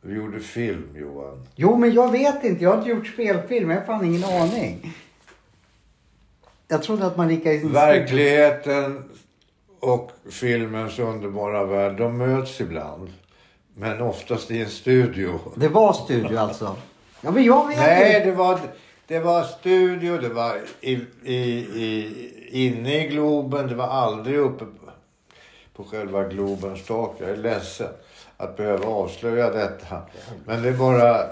Vi gjorde film Johan. Jo men jag vet inte, jag har inte gjort spelfilm, jag har fan ingen aning. Jag trodde att man sin Verkligheten och filmens underbara värld, de möts ibland. Men oftast i en studio. Det var studio alltså? Ja men jag vet Nej, det var, det var studio, det var i, i, i, inne i Globen, det var aldrig uppe på, själva Globens tak. Jag är ledsen att behöva avslöja detta. Men det är bara...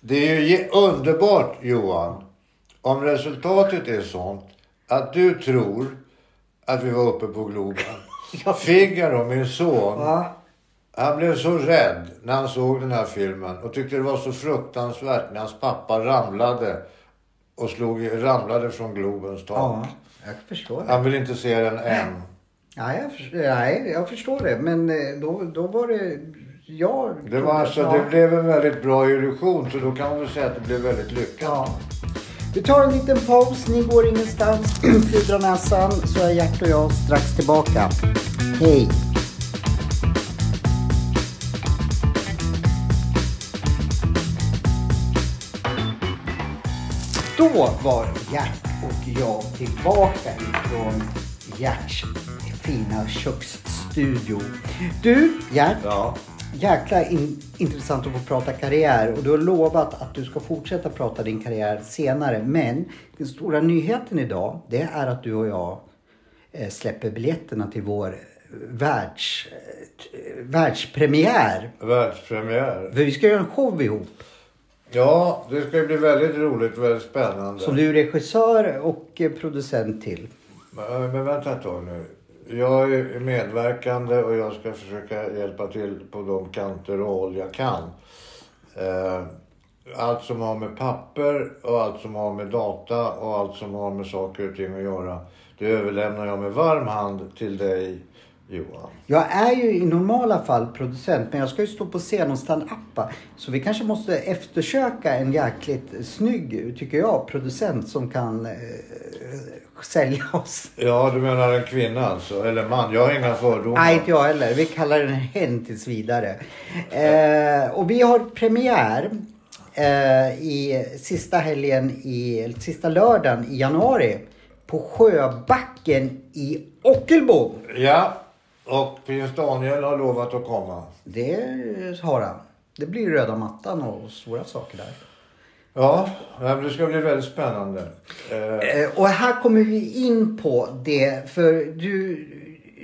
Det är ju underbart Johan. Om resultatet är sånt att du tror att vi var uppe på Globen. Figaro, min son, Ja. han blev så rädd när han såg den här filmen och tyckte det var så fruktansvärt när hans pappa ramlade och slog, ramlade från Globens tak. ja, jag förstår det. Han vill inte se den än. Nej, jag förstår, nej, jag förstår det. Men eh, då, då var det... Ja, Det, var alltså, ja. det blev en väldigt bra illusion så då kan man väl säga att det blev väldigt lyckat. Ja. Vi tar en liten paus, ni går ingenstans. Pudrar näsan så är Gert och jag strax tillbaka. Hej! Då var Gert och jag tillbaka ifrån Gerts fina köksstudio. Du Gert, Ja. Jäkla in, intressant att få prata karriär och du har lovat att du ska fortsätta prata din karriär senare. Men den stora nyheten idag det är att du och jag eh, släpper biljetterna till vår världs, eh, världspremiär. Världspremiär. För vi ska göra en show ihop. Ja, det ska bli väldigt roligt och väldigt spännande. Som du är regissör och eh, producent till. Men, men vänta ett tag nu. Jag är medverkande och jag ska försöka hjälpa till på de kanter och håll jag kan. Eh, allt som har med papper och allt som har med data och allt som har med saker och ting att göra. Det överlämnar jag med varm hand till dig Johan. Jag är ju i normala fall producent men jag ska ju stå på scen och stand-uppa. Så vi kanske måste eftersöka en jäkligt snygg, tycker jag, producent som kan eh, sälja oss. Ja, du menar en kvinna alltså? Eller man? Jag har inga fördomar. Nej, inte jag heller. Vi kallar den hen tills vidare. Eh, och vi har premiär eh, i sista helgen, i, sista lördagen i januari. På Sjöbacken i Ockelbo. Ja, och prins Daniel har lovat att komma. Det har han. Det blir röda mattan och stora saker där. Ja, det ska bli väldigt spännande. Eh, Eh, Och här kommer vi in på det, för du,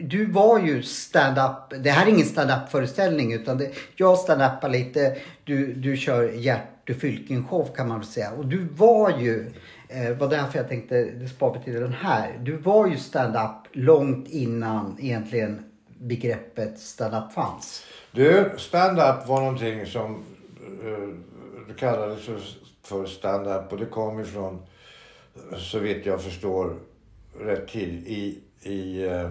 du var ju stand-up. Det här är ingen stand-up föreställning utan det, jag stand-upar lite. Du, du kör Gert Fylking show kan man väl säga. Och du var ju, eh, var därför jag tänkte, det sparar vi till den här. Du var ju stand-up långt innan egentligen begreppet stand-up fanns. Du, stand-up var någonting som eh, det kallades för, för stand-up och det kom ifrån, så vitt jag förstår, rätt tid i, i, eh,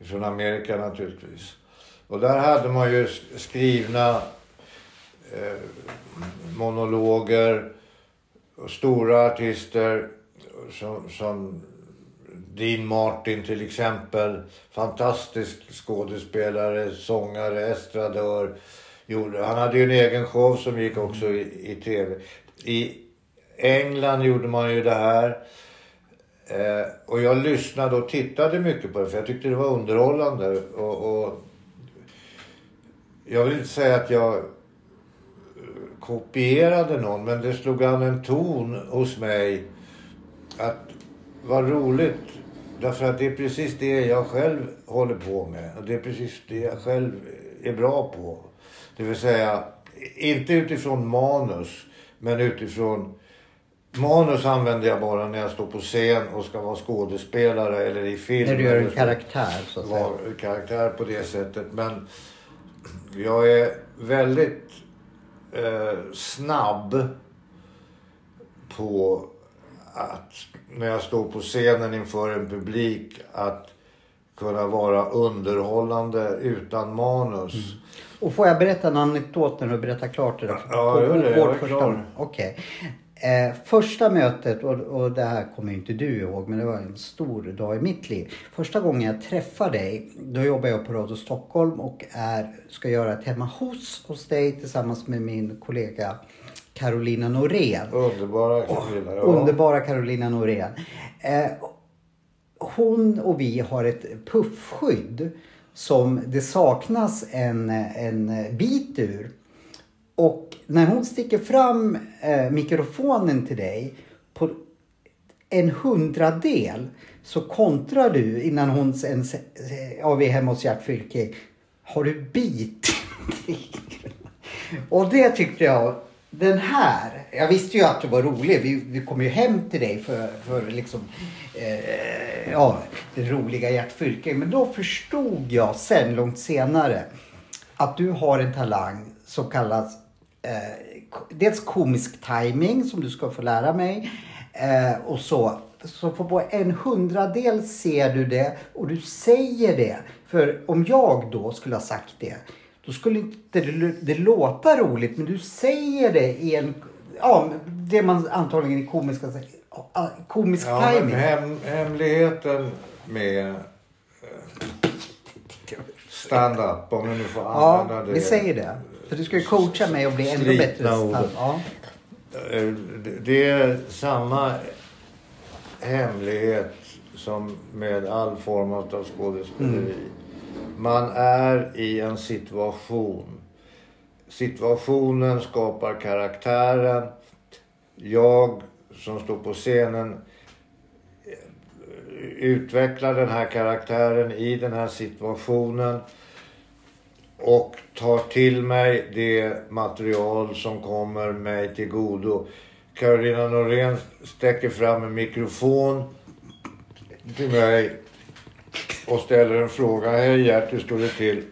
från Amerika naturligtvis. Och där hade man ju skrivna eh, monologer och stora artister som, som Dean Martin till exempel. Fantastisk skådespelare, sångare, estradör. Gjorde, han hade ju en egen show som gick också i, i tv. I England gjorde man ju det här. Eh, och jag lyssnade och tittade mycket på det för jag tyckte det var underhållande. Och, och jag vill inte säga att jag eh, kopierade någon men det slog an en ton hos mig att vad roligt. Därför att det är precis det jag själv håller på med. Och det är precis det jag själv är bra på. Det vill säga, inte utifrån manus, men utifrån... Manus använder jag bara när jag står på scen och ska vara skådespelare eller i film. När du gör en karaktär så att säga. Vara karaktär på det sättet. Men jag är väldigt eh, snabb på att när jag står på scenen inför en publik att kunna vara underhållande utan manus. Och får jag berätta en anekdot när du berättar klart det där? Ja, gör det. Jag klar. Okej. Eh, första mötet, och, och det här kommer ju inte du ihåg, men det var en stor dag i mitt liv. Första gången jag träffade dig, då jobbar jag på Radio Stockholm och är, ska göra ett hemma hos hos dig tillsammans med min kollega Carolina Norén. Underbara kvinnor. Ja. Underbara Carolina Norén. Eh, hon och vi har ett puffskydd som det saknas en, en bit ur. Och när hon sticker fram eh, mikrofonen till dig på en hundradel så kontrar du innan hon ens, ja vi är hemma hos Gert Fylking. Har du bit? och det tyckte jag den här, jag visste ju att du var rolig. Vi, vi kom ju hem till dig för, för liksom, eh, ja, det roliga Gert Fylking. Men då förstod jag sen, långt senare, att du har en talang som kallas eh, dels komisk timing som du ska få lära mig. Eh, och så. Så på en hundradel ser du det och du säger det. För om jag då skulle ha sagt det. Då skulle inte det, det låta roligt men du säger det i en, ja det man antagligen i komiska ja, Komisk Ja, timing. hem, hemligheten med eh, stand-up, om jag nu får Ja, använda det. vi säger det. För du ska ju coacha mig och bli ännu bättre. Ja. Eh, det- Det är samma hemlighet som med all form av skådespeleri. Mm. Man är i en situation. Situationen skapar karaktären. Jag som står på scenen utvecklar den här karaktären i den här situationen och tar till mig det material som kommer mig till godo. Carolina Norén sträcker fram en mikrofon till mig och ställer en fråga. Hej Gert, hur står det till?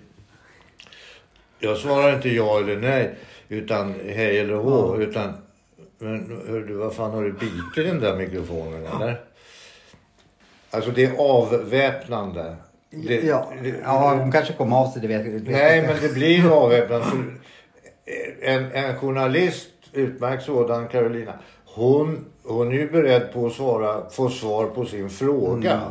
Jag svarar inte ja eller nej, utan hej eller hå. Utan, men hör du, vad fan har du bitit i den där mikrofonen eller? Alltså det är avväpnande. Det- ja, det- ja, hon kanske kom av sig, det vet jag. Nej, men det blir avväpnande. En, en journalist, utmärkt sådan, Carolina. Hon, hon är ju beredd på att svara, få svar på sin fråga. Mm.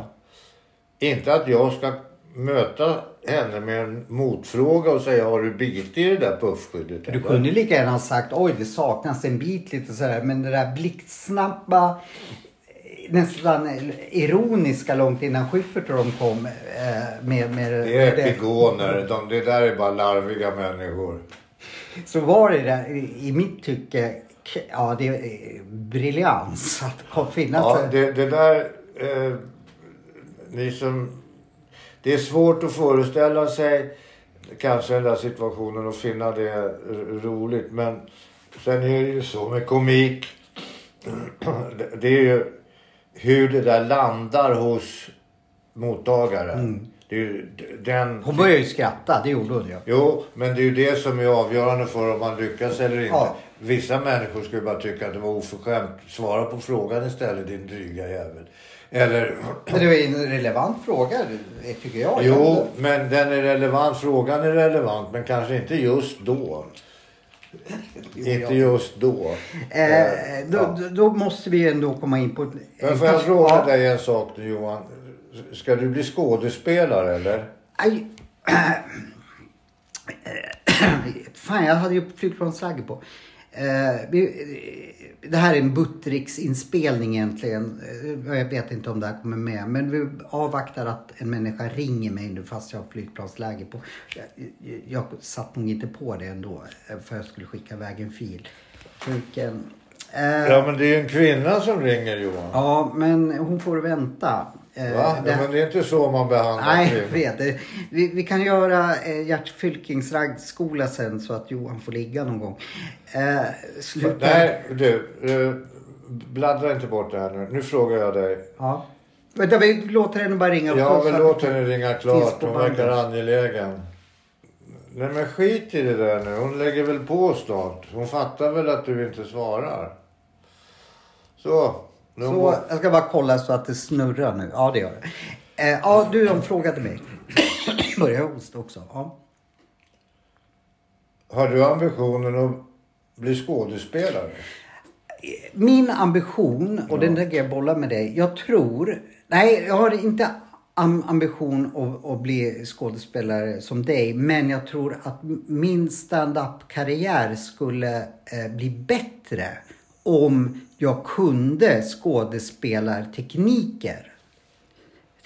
Inte att jag ska möta henne med en motfråga och säga har du bitit i det där puffskyddet? Du eller?" kunde lika gärna ha sagt oj det saknas en bit lite sådär. Men det där blixtsnabba nästan ironiska långt innan Schyffert och de kom eh, med, med Det är epigoner. De, det där är bara larviga människor. Så var det där i, i mitt tycke Ja det är briljans att finnas Ja, det, det där... Eh, ni som... Det är svårt att föreställa sig kanske den där situationen och finna det roligt. Men sen är det ju så med komik. Det- är ju hur det där landar hos mottagaren. Det är ju den... Hon började ju skratta, det gjorde hon ju. Jo, men det är ju det som är avgörande för om man lyckas eller inte. Ja. Vissa människor skulle bara tycka att det var oförskämt. Svara på frågan istället din dryga jävel. Eller... Det ju en relevant fråga eh, tycker jag. Jo, men den är relevant. Frågan är relevant, men kanske inte just då. Inte just då. Eh, Eh, då, ja. då- måste vi ändå komma in på... Men får jag fråga ja. dig en sak nu Johan? Ska du bli skådespelare eller? Aj. Fan, jag hade ju flygplansflaggor på. Eh, vi, det här är en Buttericks-inspelning egentligen. Eh, Jag vet inte om det här kommer med. Men vi avvaktar att en människa ringer mig nu fast jag har flygplansläge på. Jag, jag, satt nog inte på det ändå. eh, För jag skulle skicka iväg en fil. Vilken... Eh, Ja, men det är ju en kvinna som ringer Johan. Ja, men hon får vänta. Eh, Va? Ja, men det är inte så man behandlar Nej, kvinnor. vet. det. Vi, vi kan göra eh, Gert Fylkings raggskola sen så att Johan får ligga någon gång. Eh, sluta. Nej, du. eh, Bladdra inte bort det här nu. Nu frågar jag dig. Ja. Vänta, vi låter henne bara ringa. Ja, så men att- låt henne ringa klart. Hon verkar angelägen. Nej, men skit i det där nu. Hon lägger väl på snart. Hon fattar väl att du inte svarar. Så. Så, jag ska bara kolla så att det snurrar nu. Ja, det gör det. Eh, ja, du de frågade mig. Börjar jag hosta också? Ja. Har du ambitionen att bli skådespelare? Min ambition, och den tänker jag bolla med dig. Jag tror, nej jag har inte am- ambition att, att bli skådespelare som dig. Men jag tror att min stand-up karriär skulle eh, bli bättre om jag kunde skådespelartekniker.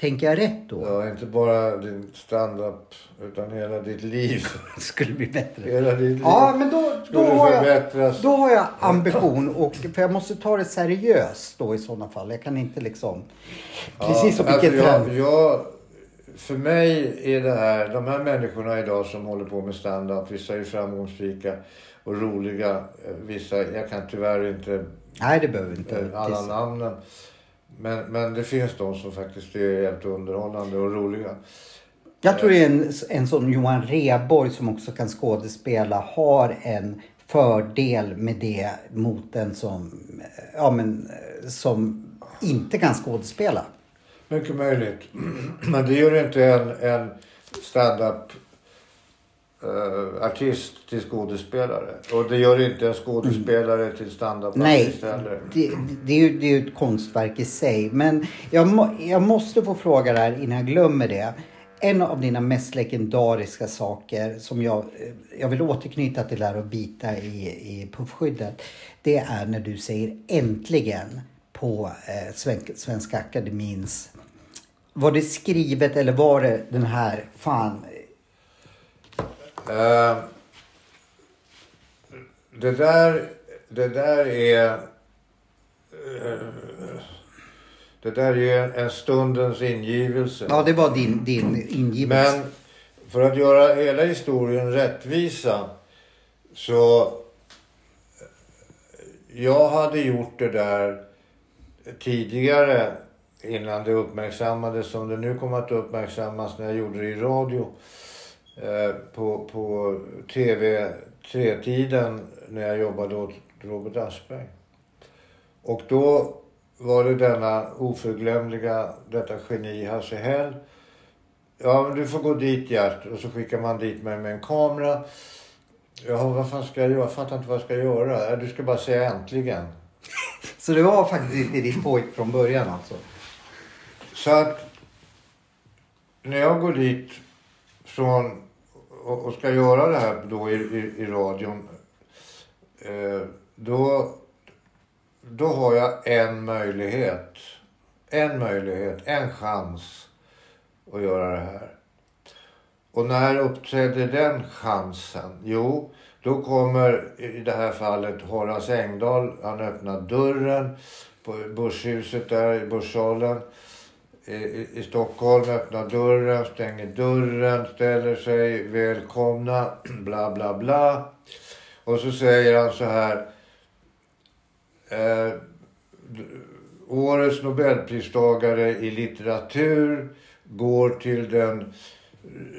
Tänker jag rätt då? Ja, inte bara din stand-up utan hela ditt liv. skulle bli bättre. Hela ditt liv. Ja, men då, då, Skulle har jag, då har jag ambition. Och, för jag måste ta det seriöst då i sådana fall. Jag kan inte liksom... Precis som alltså, vilket jag, trend. jag för mig är det här, de här människorna idag som håller på med stand-up, vissa är framgångsrika och roliga. Vissa, jag kan tyvärr inte Nej, det behöver vi inte. alla namnen. Men, men det finns de som faktiskt är helt underhållande och roliga. Jag tror det är en, en sån Johan Rheborg som också kan skådespela har en fördel med det mot en som, ja, men, som inte kan skådespela. Mycket möjligt. Men det gör inte en, en stand-up eh, artist till skådespelare. Och det gör inte en skådespelare till stand-up Nej, artist heller. det, det, är ju, det är ju ett konstverk i sig. Men jag, må, jag måste få fråga det här innan jag glömmer det. En av dina mest legendariska saker som jag, eh, jag vill återknyta till där och bita i, i puffskyddet. Det är när du säger äntligen på eh, Sven, Svenska Akademins... Var det skrivet eller var det den här, fan, Eh, det där, det där är... eh, det där är en stundens ingivelse. ja det var din, din ingivelse. Men för att göra hela historien rättvisa så... Jag hade gjort det där tidigare innan det uppmärksammades som det nu kommer att uppmärksammas när jag gjorde det i radio. Eh, på, på TV 3-tiden när jag jobbade åt Robert Aschberg. Och då var det denna oförglömliga, detta geni Hasse Hell. Ja, men du får gå dit Gert. Och så skickar man dit mig med en kamera. Ja, vad fan ska jag göra? Jag fattar inte vad jag ska göra. Du ska bara säga äntligen. Så det var faktiskt inte ditt pojk från början alltså? Så att när jag går dit från och, och ska göra det här då i, i, i radion. Eh, då, då har jag en möjlighet. En möjlighet, en chans att göra det här. Och när uppträdde den chansen? Jo, då kommer i det här fallet Horace Engdahl. Han öppnar dörren på Börshuset där i Börssalen i, i, Stockholm. Öppnar dörren, stänger dörren, ställer sig. Välkomna, bla bla bla. Och så säger han så här. Eh, årets nobelpristagare i litteratur går till den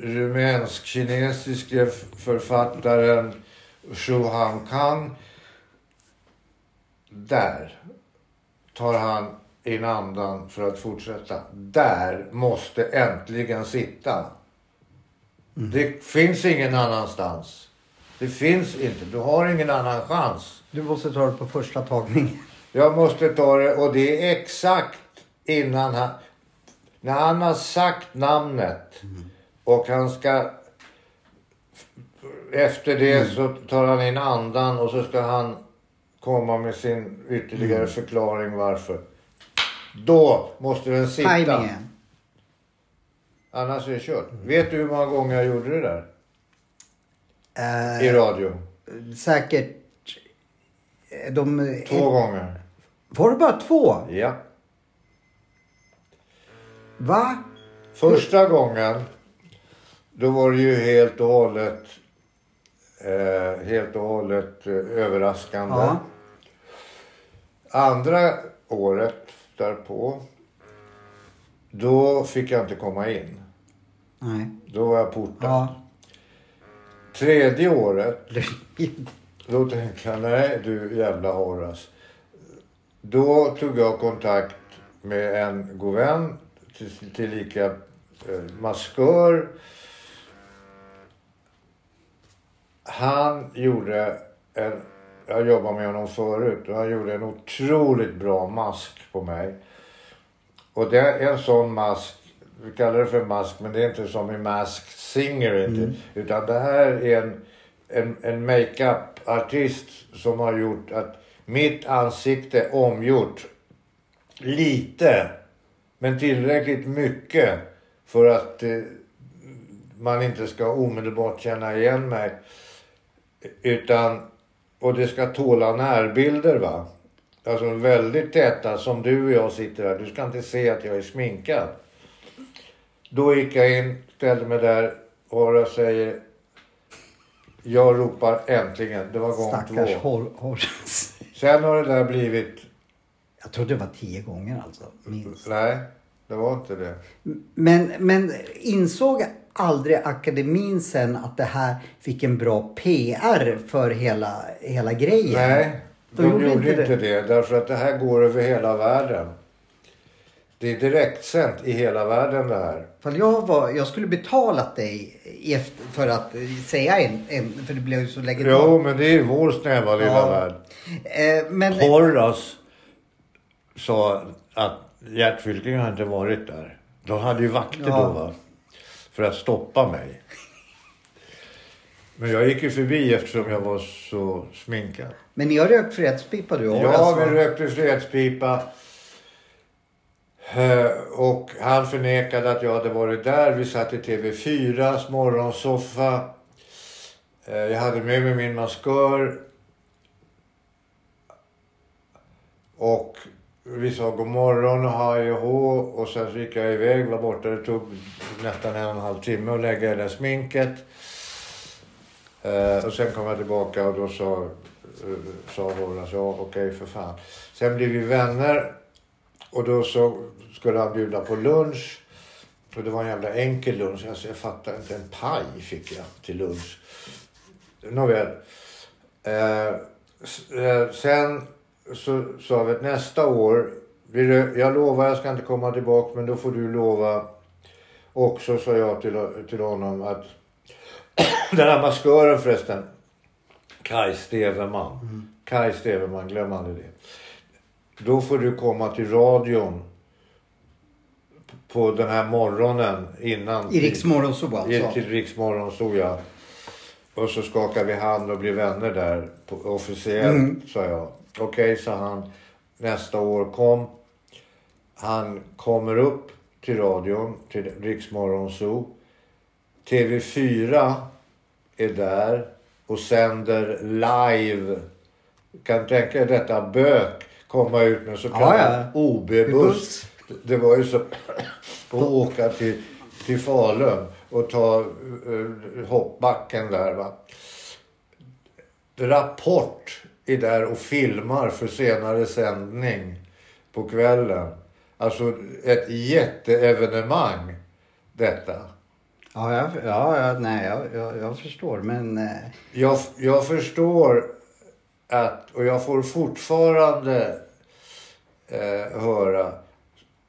rumänsk-kinesiske författaren Shu Han Kang. Där tar han in andan för att fortsätta. Där måste äntligen sitta. Det finns ingen annanstans. Det finns inte. Du har ingen annan chans. Du måste ta det på första tagning. Jag måste ta det och det är exakt innan han... När han har sagt namnet och han ska... Efter det så tar han in andan och så ska han komma med sin ytterligare förklaring varför. Då måste den sitta. Timingen. Annars är det kört. Vet du hur många gånger jag gjorde det där? I Eh, radio? säkert... eh, De, Två gånger. Var det bara två? Ja. Va? Första gången, då var det ju helt och hållet, eh, helt och hållet eh, överraskande. Ja. Andra året därpå, då fick jag inte komma in. Nej. Då var jag portad. Ja. Tredje året, då tänkte jag, nej du jävla Horace. Då tog jag kontakt med en god vän, till- tillika eh, maskör. Han gjorde en, jag jobbade med honom förut, och han gjorde en otroligt bra mask på mig. Och det är en sån mask, vi kallar det för mask, men det är inte som i Masked Singer inte. Utan det här är en, en, en makeup-artist som har gjort att mitt ansikte omgjort lite, men tillräckligt mycket för att eh, man inte ska omedelbart känna igen mig. Utan, och det ska tåla närbilder va. Alltså väldigt täta som du och jag sitter här. Du ska inte se att jag är sminkad. Då gick jag in, ställde mig där. Horace säger... Jag ropar äntligen. Det var gång Stackars två. Hor- Horace. Sen har det där blivit... Jag trodde det var tio gånger alltså. Minst. Nej, det var inte det. Men, men insåg aldrig akademin sen att det här fick en bra PR för hela, hela grejen? Nej, De de, gjorde gjorde, inte inte, det. det. Därför att det här går över hela världen. Det är direktsänt i hela världen det här. För jag, var, jag skulle betalat dig efter, för att säga en, en, för det blev ju så legendariskt. Jo, men det är ju vår snäva lilla Ja. värld. Eh, men, Horace sa att Gert Fylking har inte varit där. De hade ju vakter Ja. då va. För att stoppa mig. Men jag gick ju förbi eftersom jag var så sminkad. men ni har rökt fredspipa du och Ja, Horace, vi rökte fredspipa. Eh, Och han förnekade att jag hade varit där. Vi satt i TV4s morgonsoffa. Eh, Jag hade med mig min maskör. Och vi sa god morgon och hej och hå. Och sen så gick jag iväg, var borta. Det tog nästan en och en halv timme att lägga det där sminket. Eh, och sen kom jag tillbaka och då sa, uh, sa Horace, alltså, ja okej för fan. Sen blev vi vänner och då så skulle han bjuda på lunch. Och det var en jävla enkel lunch. Alltså jag fattar inte. En paj fick jag till lunch. Nåväl. Eh, eh sen så sa vi att nästa år. Jag lovar jag ska inte komma tillbaka men då får du lova. Också sa jag till, till honom att den här maskören förresten. Kai Steverman. Kai Steverman, glöm aldrig det. Då får du komma till radion. På den här morgonen innan. I Riksmorgon så alltså. Till Riksmorgon såg jag. Och så skakar vi hand och blir vänner där. På, officiellt Mm. sa jag. Okej sa han. Nästa år kom. Han kommer upp till radion. Till Riksmorgon Zoo. TV4 är där och sänder live. Kan du tänka dig detta bök komma ut med så kallad Ja, ja. OB-buss. Det var ju så att åka till, till Falun och ta uh, hoppbacken där va. Rapport är där och filmar för senare sändning på kvällen. Alltså ett jätteevenemang detta. Ja, jag, ja, ja nej, jag, jag, jag förstår. Men eh, Jag, jag förstår att, och jag får fortfarande eh, höra,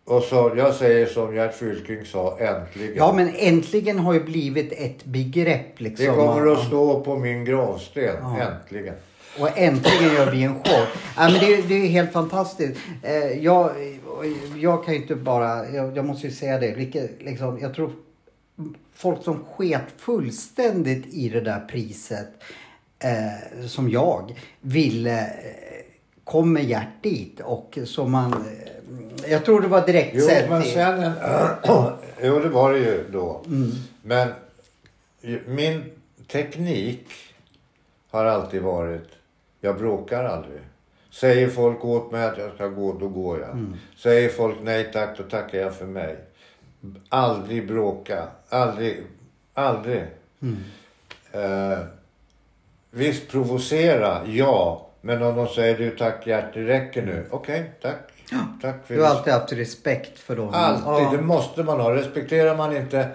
och så, jag säger som Gert Fylking sa, äntligen. ja, men äntligen har ju blivit ett begrepp liksom. det kommer att stå på min gravsten, äntligen. Och äntligen gör vi en show. Ja, men det, är- det är helt fantastiskt. Eh, jag, jag kan ju inte bara, jag, jag måste ju säga det. Liksom, jag tror folk som sket fullständigt i det där priset eh, som jag ville eh, kom med hjärt dit och så man eh, jag tror det var direkt Jo, sett men sen en, Jo, det var det ju då. Mm. Men min teknik har alltid varit, jag bråkar aldrig. Säger folk åt mig att jag ska gå, då går jag. Mm. Säger folk nej tack, då tackar jag för mig. Aldrig bråka. Aldrig. Aldrig. Mm. Eh, visst provocera, ja. Men om de säger du tack Gert, det räcker nu. Okej, tack. Tack för Du har alltid haft respekt för dem. Alltid, Ja. det måste man ha. Respekterar man inte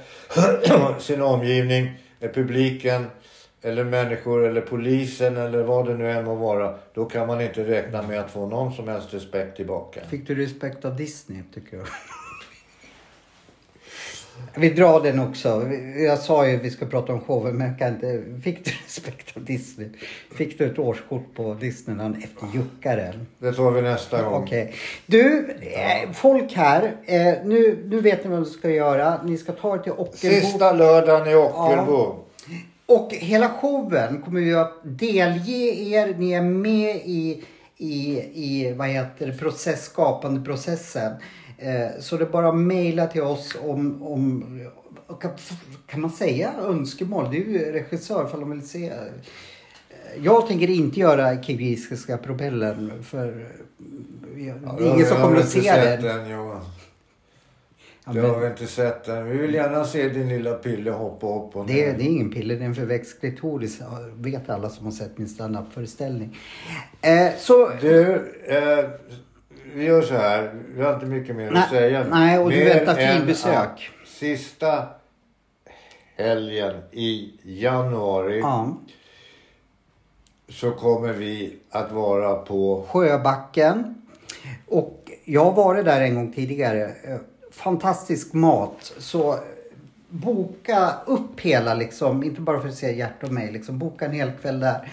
sin omgivning, eh, publiken eller människor eller polisen eller vad det nu än må vara. Då kan man inte räkna med att få någon som helst respekt tillbaka. Fick du respekt av Disney tycker jag? Vi drar den också. Jag sa ju att vi ska prata om showen men jag kan inte. Fick du respekt av Disney? Fick du ett årskort på Disneyland efter Juckaren? Det tar vi nästa gång. Okej. Du, eh, folk här. Eh, nu, nu vet ni vad ni ska göra. Ni ska ta er till Ockelbo. Sista lördagen i Ockelbo. Och hela showen kommer vi att delge er. Ni är med i, i, i vad heter process, skapande processen. Eh, så det är bara att mejla till oss om, om kan, man säga önskemål? Du är regissör ifall de vill se. Eh, Jag tänker inte göra kirgisiska propellern för eh, det är ingen som kommer att se den. den. Det har vi inte sett än. Vi vill gärna se din lilla pille hoppa upp och Det, ner. det är ingen piller, det är en förväxt klitoris. vet alla som har sett min standup-föreställning. Eh, så... Du, eh, vi gör så här. Vi har inte mycket mer Nej, att säga. nej, och du Mer väntar än finbesök. Sista helgen i januari Ja. så kommer vi att vara på... Sjöbacken. Och jag har varit där en gång tidigare. Fantastisk mat. Så boka upp hela liksom, inte bara för att se Gert och mig, liksom boka en hel kväll där.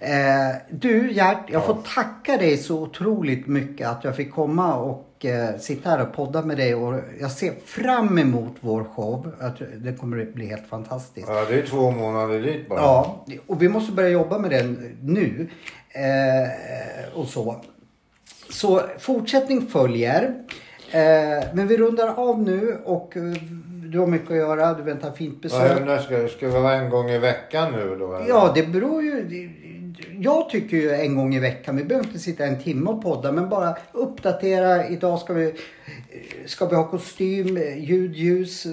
Eh, du Gert, jag får tacka dig så otroligt mycket att jag fick komma och eh, sitta här och podda med dig och jag ser fram emot vår show. Tror Det kommer att bli helt fantastiskt. Ja, det är två månader dit bara. Ja, och vi måste börja jobba med den nu. Eh, och så. Så fortsättning följer. Eh, men vi rundar av nu och eh, du har mycket att göra. Du väntar fint Ja, besök. när ska, ska vi vara en gång i veckan nu då? eller? Ja, det beror ju... Jag tycker ju en gång i veckan. Vi behöver inte sitta en timme och podda. Men bara uppdatera. Idag ska vi, ska vi ha kostym, ljud, ljus.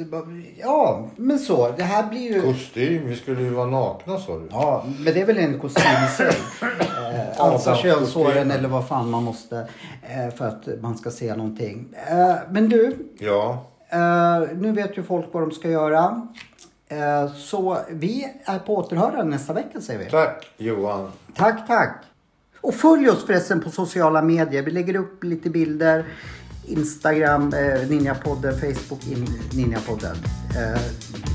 Ja, men så. Det här blir ju... Kostym, vi skulle ju vara nakna sa du. Ja, men det är väl en kostym i sig. Eh, Ansa Adams könshåren eller vad fan man måste eh, för att man ska se någonting. Eh, men du, Ja. eh, nu vet ju folk vad de ska göra. Eh, så vi är på återhörande nästa vecka säger vi. Tack Johan. Tack, tack. Och följ oss förresten på sociala medier. Vi lägger upp lite bilder. Instagram, eh, Ninjapodden, Facebook, in, Ninjapodden. Eh,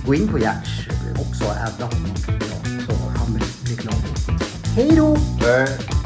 gå in på Gerts också och adda honom. Ja, så han blir, glad. Hej då! Nej.